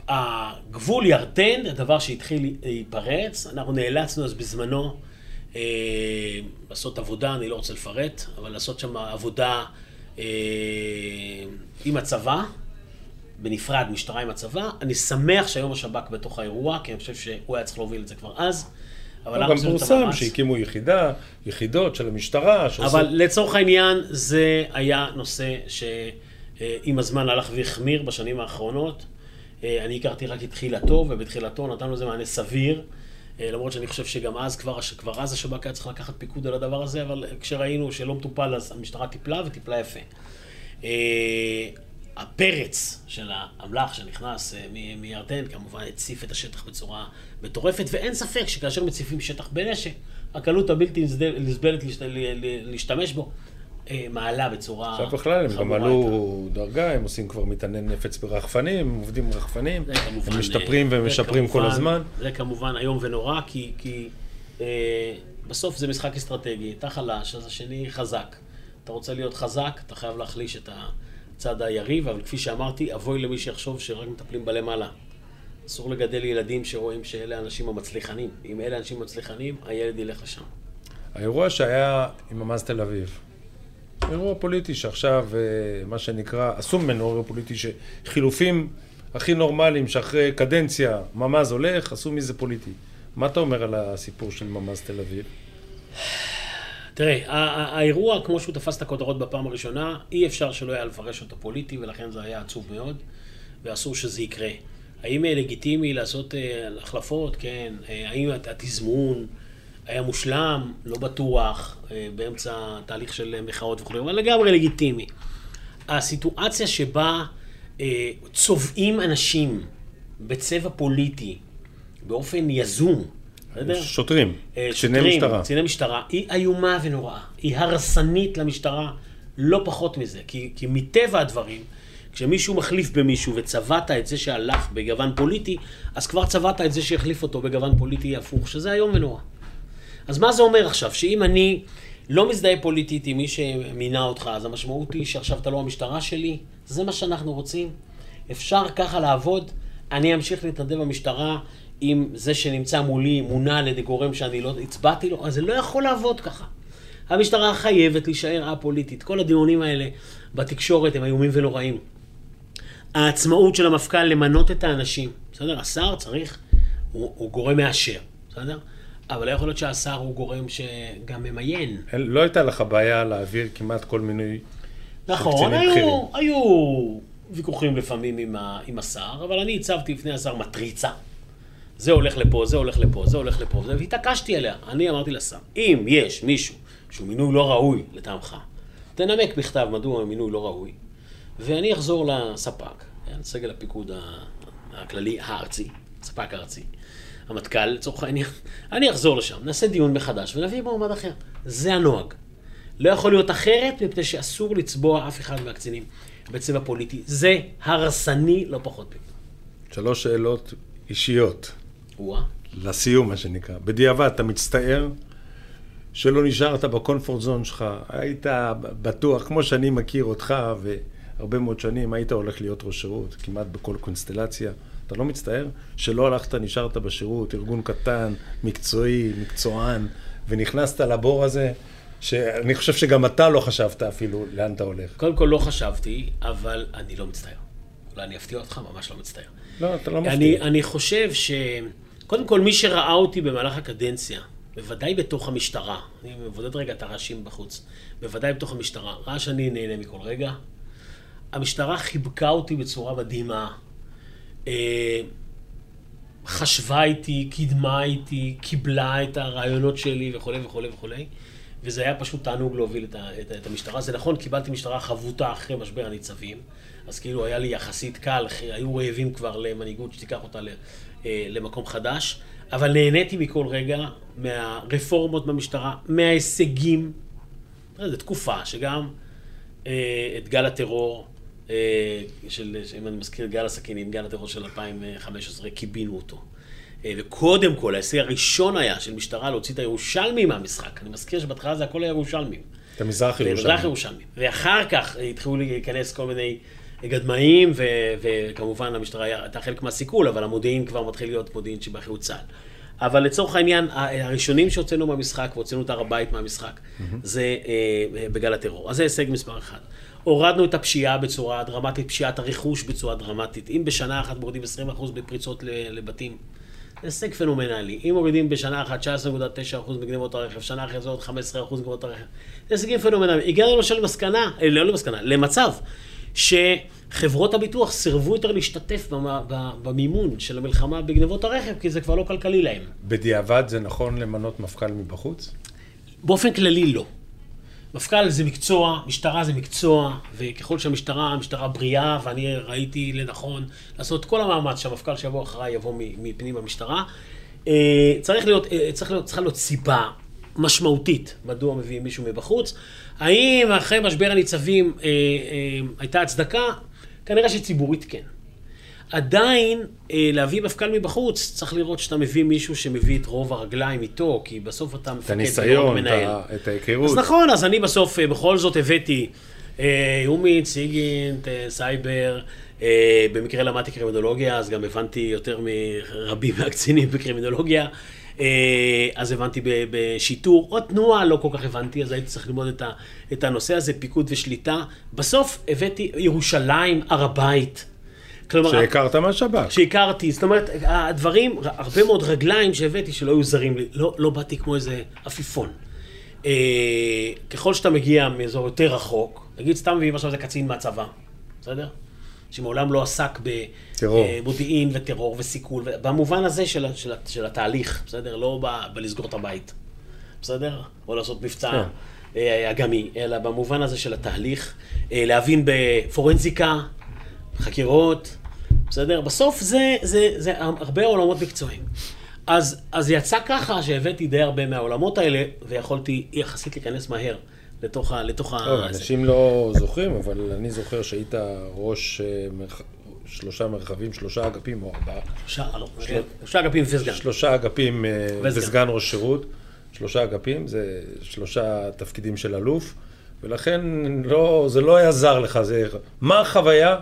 הגבול ירדן, הדבר שהתחיל להיפרץ, אנחנו נאלצנו אז בזמנו אה, לעשות עבודה, אני לא רוצה לפרט, אבל לעשות שם עבודה אה, עם הצבא, בנפרד, משטרה עם הצבא. אני שמח שהיום השב"כ בתוך האירוע, כי אני חושב שהוא היה צריך להוביל את זה כבר אז. אבל גם פורסם שהקימו יחידה, יחידות של המשטרה. שעושה... אבל לצורך העניין זה היה נושא שעם הזמן הלך והחמיר בשנים האחרונות. אה, אני הכרתי רק את תחילתו, ובתחילתו נתנו לזה מענה סביר. אה, למרות שאני חושב שגם אז, כבר, כבר אז השב"כ היה צריך לקחת פיקוד על הדבר הזה, אבל כשראינו שלא מטופל, אז המשטרה טיפלה וטיפלה יפה. הפרץ של האמל"ח שנכנס אה, מירדן כמובן הציף את השטח בצורה מטורפת, ואין ספק שכאשר מציפים שטח בנשק, הקלות הבלתי נסבלת להשתמש בו אה, מעלה בצורה עכשיו בכלל הם גם עלו דרגה, הם עושים כבר מטעני נפץ ברחפנים, הם עובדים ברחפנים, הם משתפרים אה, ומשפרים כל הזמן. זה כמובן איום ונורא, כי, כי אה, בסוף זה משחק אסטרטגי, אתה חלש, אז השני חזק. אתה רוצה להיות חזק, אתה חייב להחליש את ה... צד היריב, אבל כפי שאמרתי, אבוי למי שיחשוב שרק מטפלים בלמעלה. אסור לגדל ילדים שרואים שאלה האנשים המצליחנים. אם אלה האנשים המצליחנים, הילד ילך לשם. האירוע שהיה עם ממ"ז תל אביב, אירוע פוליטי שעכשיו, אה, מה שנקרא, עשו ממנו אירוע פוליטי שחילופים הכי נורמליים שאחרי קדנציה ממ"ז הולך, עשו מזה פוליטי. מה אתה אומר על הסיפור של ממ"ז תל אביב? תראה, האירוע, כמו שהוא תפס את הכותרות בפעם הראשונה, אי אפשר שלא היה לפרש אותו פוליטי, ולכן זה היה עצוב מאוד, ואסור שזה יקרה. האם לגיטימי לעשות אה, החלפות? כן. אה, האם התזמון היה מושלם? לא בטוח, אה, באמצע תהליך של מחאות וכו', אבל לגמרי לגיטימי. הסיטואציה שבה צובעים אנשים בצבע פוליטי באופן יזום, בסדר? שוטרים, אה, קציני משטרה. קציני משטרה, היא איומה ונוראה. היא הרסנית למשטרה, לא פחות מזה. כי, כי מטבע הדברים, כשמישהו מחליף במישהו וצבעת את זה שהלך בגוון פוליטי, אז כבר צבעת את זה שהחליף אותו בגוון פוליטי הפוך, שזה איום ונורא. אז מה זה אומר עכשיו? שאם אני לא מזדהה פוליטית עם מי שמינה אותך, אז המשמעות היא שעכשיו אתה לא המשטרה שלי? זה מה שאנחנו רוצים? אפשר ככה לעבוד? אני אמשיך להתנדב במשטרה אם זה שנמצא מולי מונה על ידי גורם שאני לא הצבעתי לו, אז זה לא יכול לעבוד ככה. המשטרה חייבת להישאר א-פוליטית. כל הדיונים האלה בתקשורת הם איומים ונוראים. העצמאות של המפכ"ל למנות את האנשים, בסדר? השר צריך, הוא, הוא גורם מאשר, בסדר? אבל לא יכול להיות שהשר הוא גורם שגם ממיין. לא הייתה לך בעיה להעביר כמעט כל מינוי נכון, היו, היו ויכוחים לפעמים עם, ה, עם השר, אבל אני הצבתי לפני השר מטריצה. זה הולך לפה, זה הולך לפה, זה הולך לפה, והתעקשתי עליה. אני אמרתי לשר, אם יש מישהו שהוא מינוי לא ראוי לטעמך, תנמק בכתב מדוע הוא מינוי לא ראוי, ואני אחזור לספק, סגל הפיקוד הכללי הארצי, ספק הארצי, המטכ"ל לצורך העניין, אני אחזור לשם, נעשה דיון מחדש ונביא מועמד אחר. זה הנוהג. לא יכול להיות אחרת, מפני שאסור לצבוע אף אחד מהקצינים בצבע פוליטי. זה הרסני לא פחות מזה. שלוש שאלות אישיות. לסיום, מה שנקרא. בדיעבד, אתה מצטער שלא נשארת בקונפורט זון שלך, היית בטוח, כמו שאני מכיר אותך, והרבה מאוד שנים, היית הולך להיות ראש שירות, כמעט בכל קונסטלציה. אתה לא מצטער? שלא הלכת, נשארת בשירות, ארגון קטן, מקצועי, מקצוען, ונכנסת לבור הזה, שאני חושב שגם אתה לא חשבת אפילו לאן אתה הולך. קודם כל לא חשבתי, אבל אני לא מצטער. אולי אני אפתיע אותך, ממש לא מצטער. לא, אתה לא מפתיע. אני, אני חושב ש... קודם כל, מי שראה אותי במהלך הקדנציה, בוודאי בתוך המשטרה, אני מבודד רגע את הרעשים בחוץ, בוודאי בתוך המשטרה, ראה שאני נהנה מכל רגע. המשטרה חיבקה אותי בצורה מדהימה, אה, חשבה איתי, קידמה איתי, קיבלה את הרעיונות שלי וכולי וכולי וכולי. וזה היה פשוט תענוג להוביל את, ה, את, את המשטרה. זה נכון, קיבלתי משטרה חבוטה אחרי משבר הניצבים, אז כאילו היה לי יחסית קל, היו רעבים כבר למנהיגות שתיקח אותה למקום חדש, אבל נהניתי מכל רגע מהרפורמות במשטרה, מההישגים. זו תקופה שגם אה, את גל הטרור, אה, של, אם אני מזכיר גל הסכינים, גל הטרור של 2015, קיבינו אותו. וקודם כל, ההישג הראשון היה של משטרה להוציא את הירושלמים מהמשחק. אני מזכיר שבהתחלה זה הכל היה ירושלמים. את המזרח ירושלמים. המזרח ירושלמים. ואחר כך התחילו להיכנס כל מיני גדמאים, ו- וכמובן המשטרה הייתה חלק מהסיכול, אבל המודיעין כבר מתחיל להיות מודיעין שבאחריות צה"ל. אבל לצורך העניין, הראשונים שהוצאנו מהמשחק, והוצאנו את הר הבית מהמשחק, mm-hmm. זה אה, בגל הטרור. אז זה הישג מספר אחד. הורדנו את הפשיעה בצורה דרמטית, פשיעת הרכוש בצורה דרמטית. אם בשנה אחת מורידים 20% בפריצות לבתים, זה הישג פנומנלי. אם מורידים בשנה אחת 19.9% מגנבות הרכב, שנה אחרי זה עוד 15% מגנבות הרכב, זה הישגים פנומנליים. הגענו למשל למסקנה, אה, לא למסקנה, למצב שחברות הביטוח סירבו יותר להשתתף במימון של המלחמה בגנבות הרכב, כי זה כבר לא כלכלי להם. בדיעבד זה נכון למנות מפכ"ל מבחוץ? באופן כללי לא. מפכ"ל זה מקצוע, משטרה זה מקצוע, וככל שהמשטרה, המשטרה בריאה, ואני ראיתי לנכון לעשות כל המאמץ שהמפכ"ל שיבוא אחריי יבוא מפנים המשטרה, אה, צריך להיות, אה, צריך להיות, צריכה להיות סיבה משמעותית מדוע מביאים מישהו מבחוץ. האם אחרי משבר הניצבים אה, אה, הייתה הצדקה? כנראה שציבורית כן. עדיין, אה, להביא מפכ"ל מבחוץ, צריך לראות שאתה מביא מישהו שמביא את רוב הרגליים איתו, כי בסוף אתה מפקד את הניסיון, את ההיכרות. אז נכון, אז אני בסוף אה, בכל זאת הבאתי אה, יומית, סיגינט, אה, סייבר, אה, במקרה למדתי קרימינולוגיה, אז גם הבנתי יותר מרבים מהקצינים בקרימינולוגיה. אה, אז הבנתי בשיטור, עוד תנועה לא כל כך הבנתי, אז הייתי צריך ללמוד את הנושא הזה, פיקוד ושליטה. בסוף הבאתי ירושלים, הר הבית. כלומר... שהכרת מהשב"כ. שהכרתי, זאת אומרת, הדברים, הרבה מאוד רגליים שהבאתי שלא היו זרים לי, לא, לא באתי כמו איזה עפיפון. אה, ככל שאתה מגיע מאזור יותר רחוק, נגיד סתם מביאים עכשיו איזה קצין מהצבא, בסדר? שמעולם לא עסק במודיעין אה, וטרור וסיכול, במובן הזה של, של, של התהליך, בסדר? לא ב, בלסגור את הבית, בסדר? או לעשות מבצע כן. אה, אגמי, אלא במובן הזה של התהליך, אה, להבין בפורנזיקה, חקירות, בסדר? בסוף זה, זה, זה הרבה עולמות מקצועיים. אז, אז יצא ככה שהבאתי די הרבה מהעולמות האלה, ויכולתי יחסית להיכנס מהר. לתוך ה... לתוך ה... אנשים לא זוכרים, אבל אני זוכר שהיית ראש אה, מרח... שלושה מרחבים, שלושה אגפים או ארבעה. שלושה אגפים וסגן. שלושה אגפים אה, וסגן ראש שירות. שלושה אגפים, זה שלושה תפקידים של אלוף, ולכן לא, זה לא היה זר לך, זה... מה החוויה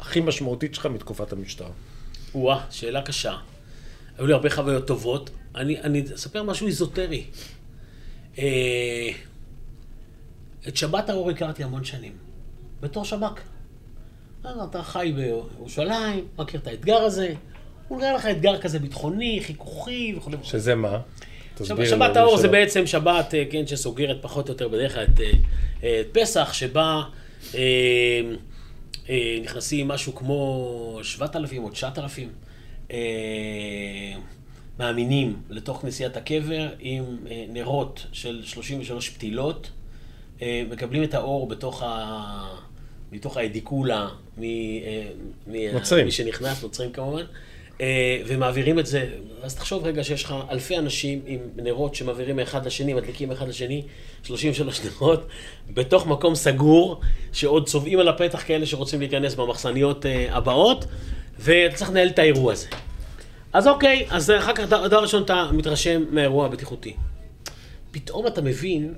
הכי משמעותית שלך מתקופת המשטר? וואה, שאלה קשה. היו לי הרבה חוויות טובות. אני, אני אספר משהו איזוטרי. אה, את שבת האור הכרתי המון שנים, בתור שב"כ. אתה חי בירושלים, מכיר את האתגר הזה, הוא נראה לך אתגר כזה ביטחוני, חיכוכי וכו'. שזה מה? שבת האור זה בעצם שבת, אה, כן, שסוגרת פחות או יותר בדרך כלל את, אה, את פסח, שבה אה, אה, נכנסים משהו כמו 7,000 או 9,000 אה, מאמינים לתוך כנסיית הקבר עם אה, נרות של 33 פתילות. אה, מקבלים את האור בתוך, ה... מתוך האדיקולה, מ... אה, נוצרים. מי שנכנס, נוצרים כמובן, אה, ומעבירים את זה. אז תחשוב רגע שיש לך אלפי אנשים עם נרות שמעבירים מאחד לשני, מדליקים מאחד לשני, 33 נרות, בתוך מקום סגור, שעוד צובעים על הפתח כאלה שרוצים להיכנס במחסניות הבאות, ואתה צריך לנהל את האירוע הזה. אז אוקיי, אז אחר כך, דבר ראשון, אתה מתרשם מהאירוע הבטיחותי. פתאום אתה מבין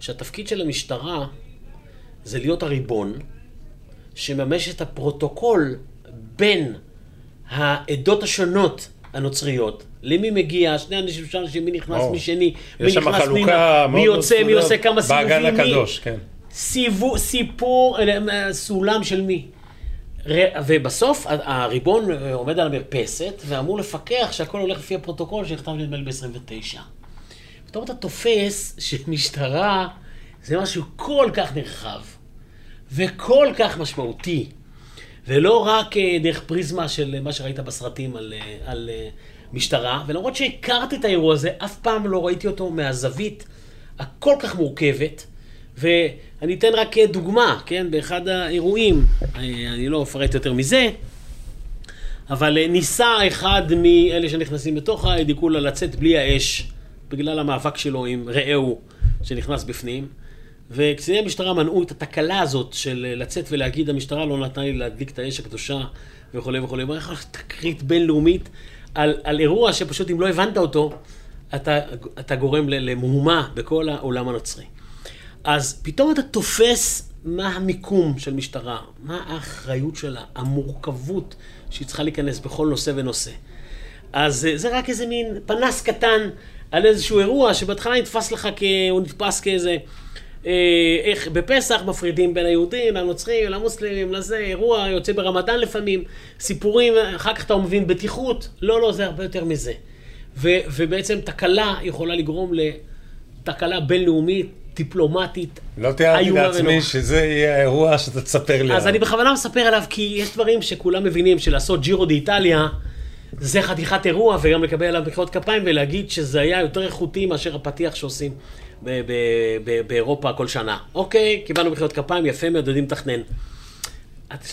שהתפקיד של המשטרה זה להיות הריבון שממש את הפרוטוקול בין העדות השונות הנוצריות. למי מגיע, שני אנשים, שלושה אנשים, מי נכנס, או. מי שני, מי שם נכנס פנימה, מי מאוד יוצא, מי עושה כמה סיבובים, מי... הקדוש, כן. סיבו, סיפור, אה, סולם של מי. ובסוף הריבון אה, עומד על המרפסת ואמור לפקח שהכל הולך לפי הפרוטוקול שנכתב נדמה לי ב-29. פתאום אתה תופס שמשטרה זה משהו כל כך נרחב וכל כך משמעותי, ולא רק אה, דרך פריזמה של אה, מה שראית בסרטים על, אה, על משטרה, ולמרות שהכרתי את האירוע הזה, אף פעם לא ראיתי אותו מהזווית הכל כך מורכבת. ואני אתן רק דוגמה, כן, באחד האירועים, אני לא אפרט יותר מזה, אבל ניסה אחד מאלה שנכנסים בתוך האדיקולה לצאת בלי האש, בגלל המאבק שלו עם רעהו שנכנס בפנים. וקציני המשטרה מנעו את התקלה הזאת של אה, לצאת ולהגיד, המשטרה לא נתנה לי להדליק את האש הקדושה וכולי וכולי. מה יכול להיות תקרית בינלאומית על, על אירוע שפשוט אם לא הבנת אותו, אתה, אתה גורם למהומה בכל העולם הנוצרי. אז פתאום אתה תופס מה המיקום של משטרה, מה האחריות שלה, המורכבות שהיא צריכה להיכנס בכל נושא ונושא. אז אה, זה רק איזה מין פנס קטן על איזשהו אירוע שבהתחלה נתפס לך כ... הוא נתפס כאיזה... אה, איך בפסח מפרידים בין היהודים, לנוצרים, למוסלמים, לזה, אירוע יוצא ברמדאן לפעמים, סיפורים, אחר כך אתה מבין בטיחות, לא, לא, זה הרבה יותר מזה. ו, ובעצם תקלה יכולה לגרום לתקלה בינלאומית, דיפלומטית, לא תיארתי לעצמי ונוראה. שזה יהיה האירוע שאתה תספר לי אז עליו. אני בכוונה מספר עליו, כי יש דברים שכולם מבינים שלעשות ג'ירו די-איטליה זה חתיכת אירוע, וגם לקבל עליו מחיאות כפיים ולהגיד שזה היה יותר איכותי מאשר הפתיח שעושים ב- ב- ב- באירופה כל שנה. אוקיי, קיבלנו מחיאות כפיים, יפה מאוד, יודעים לתכנן.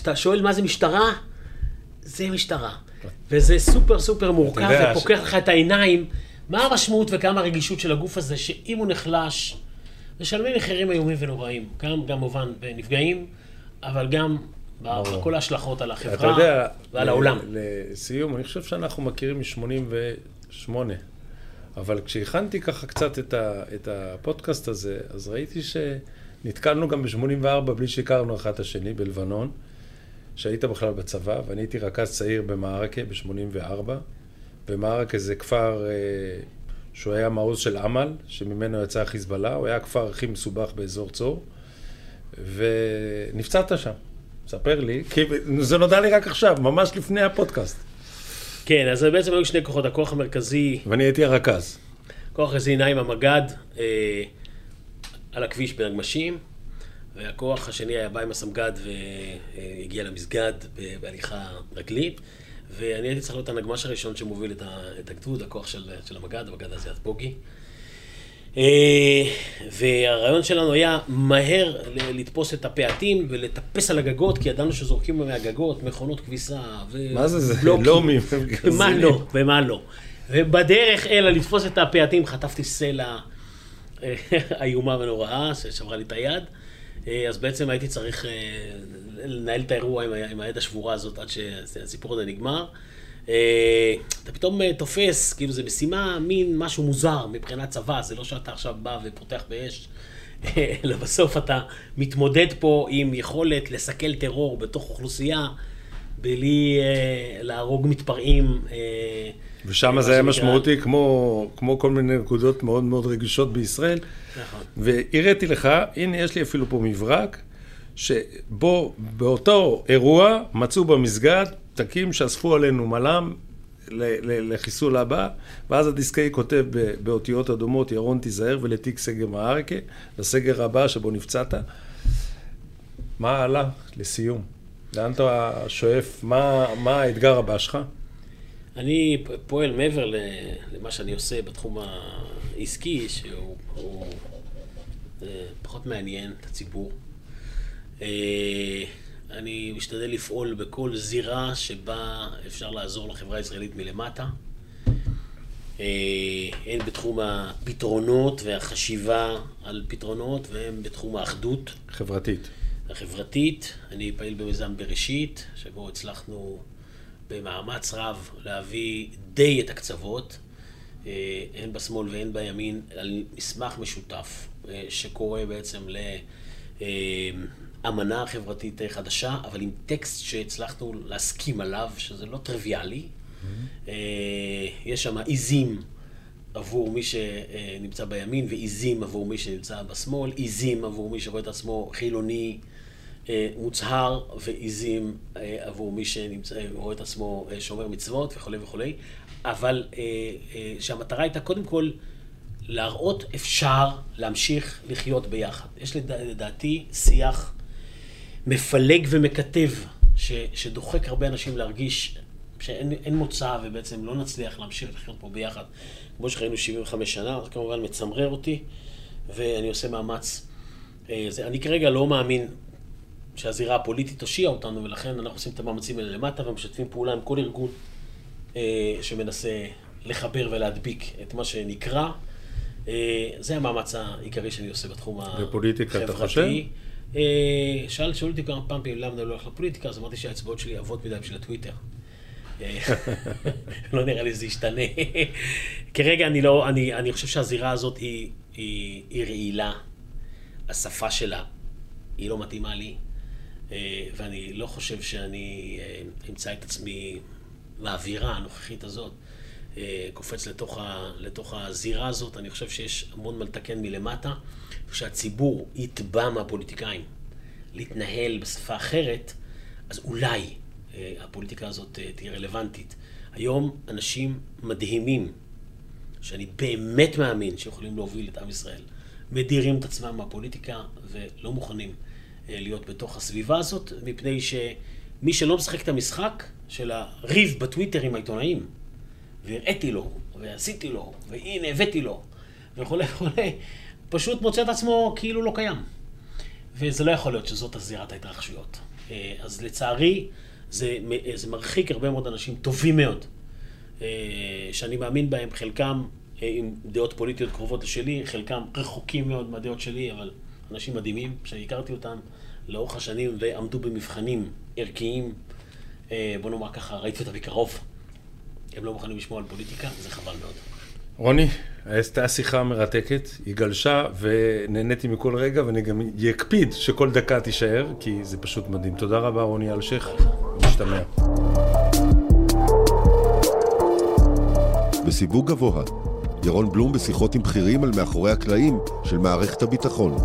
אתה שואל מה זה משטרה? זה משטרה. וזה סופר סופר מורכב, ופוקח לך את העיניים. מה המשמעות וכמה הרגישות של הגוף הזה, שאם הוא נחלש, משלמים מחירים איומים ונוראים. גם כמובן בנפגעים, אבל גם בכל ההשלכות על החברה יודע, ועל העולם. לסיום, אני חושב שאנחנו מכירים מ-88, אבל כשהכנתי ככה קצת את, ה, את הפודקאסט הזה, אז ראיתי שנתקלנו גם ב-84 בלי שהכרנו אחד את השני, בלבנון, שהיית בכלל בצבא, ואני הייתי רכז צעיר במערקה ב-84, ומערקה זה כפר אה, שהוא היה מעוז של עמל, שממנו יצא החיזבאללה, הוא היה הכפר הכי מסובך באזור צור, ונפצעת שם. ספר לי, כי זה נודע לי רק עכשיו, ממש לפני הפודקאסט. כן, אז בעצם היו שני כוחות, הכוח המרכזי, ואני הייתי הרכז. כוח המרכזי נע עם המג"ד אה, על הכביש בנגמשים, והכוח השני היה בא עם הסמג"ד והגיע למסגד ב- בהליכה רגלית, ואני הייתי צריך להיות הנגמש הראשון שמוביל את הגדוד, הכוח של, של המג"ד, המג"ד הזה אז בוגי. אה, והרעיון שלנו היה מהר לתפוס את הפעטים ולטפס על הגגות, כי ידענו שזורקים מהגגות מכונות כביסה ו... מה זה, זה. לומים, ומה גזירים. לא, ומה לא. ובדרך אלא לתפוס את הפעטים חטפתי סלע אה, איומה ונוראה ששברה לי את היד. אה, אז בעצם הייתי צריך לנהל את האירוע עם היד השבורה הזאת עד שהסיפור הזה נגמר. אה, אתה פתאום אה, תופס, כאילו זו משימה, מין משהו מוזר מבחינת צבא, זה לא שאתה עכשיו בא ופותח באש, אלא בסוף אתה מתמודד פה עם יכולת לסכל טרור בתוך אוכלוסייה, בלי אה, להרוג מתפרעים. אה, ושם זה היה. משמעותי כמו, כמו כל מיני נקודות מאוד מאוד רגישות בישראל. נכון. והראיתי לך, הנה יש לי אפילו פה מברק, שבו באותו אירוע מצאו במסגד פתקים שאספו עלינו מל"ם ל- ל- לחיסול הבא, ואז הדיסקאי כותב באותיות אדומות, ירון תיזהר ולתיק סגר מערקה, לסגר הבא שבו נפצעת. מה הלאה לסיום? לאן אתה שואף? מה, מה האתגר הבא שלך? אני פועל מעבר למה שאני עושה בתחום העסקי, שהוא הוא, אה, פחות מעניין את הציבור. אני משתדל לפעול בכל זירה שבה אפשר לעזור לחברה הישראלית מלמטה. אה, הן בתחום הפתרונות והחשיבה על פתרונות, והן בתחום האחדות. חברתית. החברתית, אני פעיל במיזם בראשית, שבו הצלחנו במאמץ רב להביא די את הקצוות, אה, הן בשמאל והן בימין, על מסמך משותף, אה, שקורא בעצם אמנה חברתית חדשה, אבל עם טקסט שהצלחנו להסכים עליו, שזה לא טריוויאלי. Mm-hmm. יש שם עיזים עבור מי שנמצא בימין, ועיזים עבור מי שנמצא בשמאל, עיזים עבור מי שרואה את עצמו חילוני מוצהר, ועיזים עבור מי שרואה את עצמו שומר מצוות וכולי וכולי. אבל שהמטרה הייתה קודם כל להראות אפשר להמשיך לחיות ביחד. יש לדעתי שיח מפלג ומקטב, ש, שדוחק הרבה אנשים להרגיש שאין מוצא ובעצם לא נצליח להמשיך לחיות פה ביחד. כמו שחיינו 75 שנה, זה כמובן מצמרר אותי, ואני עושה מאמץ. אה, זה, אני כרגע לא מאמין שהזירה הפוליטית תושיע אותנו, ולכן אנחנו עושים את המאמצים האלה למטה ומשתפים פעולה עם כל ארגון אה, שמנסה לחבר ולהדביק את מה שנקרא. אה, זה המאמץ העיקרי שאני עושה בתחום החברתי. ופוליטיקה, אתה חושב? אה, שאל, שאלו אותי כמה פעמים למה אני לא הולך לפוליטיקה, אז אמרתי שהאצבעות שלי עבות מדי בשביל הטוויטר. אה, לא נראה לי שזה ישתנה. כרגע אני לא, אני, אני חושב שהזירה הזאת היא, היא, היא רעילה. השפה שלה היא לא מתאימה לי, אה, ואני לא חושב שאני אמצא את עצמי באווירה הנוכחית הזאת. קופץ לתוך, ה, לתוך הזירה הזאת, אני חושב שיש המון מה לתקן מלמטה. כשהציבור יתבע מהפוליטיקאים להתנהל בשפה אחרת, אז אולי אה, הפוליטיקה הזאת אה, תהיה רלוונטית. היום אנשים מדהימים, שאני באמת מאמין שיכולים להוביל את עם ישראל, מדירים את עצמם מהפוליטיקה ולא מוכנים אה, להיות בתוך הסביבה הזאת, מפני שמי שלא משחק את המשחק של הריב בטוויטר עם העיתונאים, והראיתי לו, ועשיתי לו, והנה הבאתי לו, וכולי וכולי, פשוט מוצא את עצמו כאילו לא קיים. וזה לא יכול להיות שזאת הזירת ההתרחשויות. אה, אז לצערי, זה, זה מרחיק הרבה מאוד אנשים טובים מאוד, אה, שאני מאמין בהם, חלקם אה, עם דעות פוליטיות קרובות לשלי, חלקם רחוקים מאוד מהדעות שלי, אבל אנשים מדהימים, שאני הכרתי אותם לאורך השנים ועמדו במבחנים ערכיים, בוא נאמר ככה, ראיתי אותם מקרוב. הם לא מוכנים לשמוע על פוליטיקה, זה חבל מאוד. רוני, הייתה שיחה מרתקת, היא גלשה ונהניתי מכל רגע ואני גם אקפיד שכל דקה תישאר, כי זה פשוט מדהים. תודה רבה רוני אלשיך, משתמע. בסיווג גבוה, ירון בלום בשיחות עם בכירים על מאחורי הקלעים של מערכת הביטחון.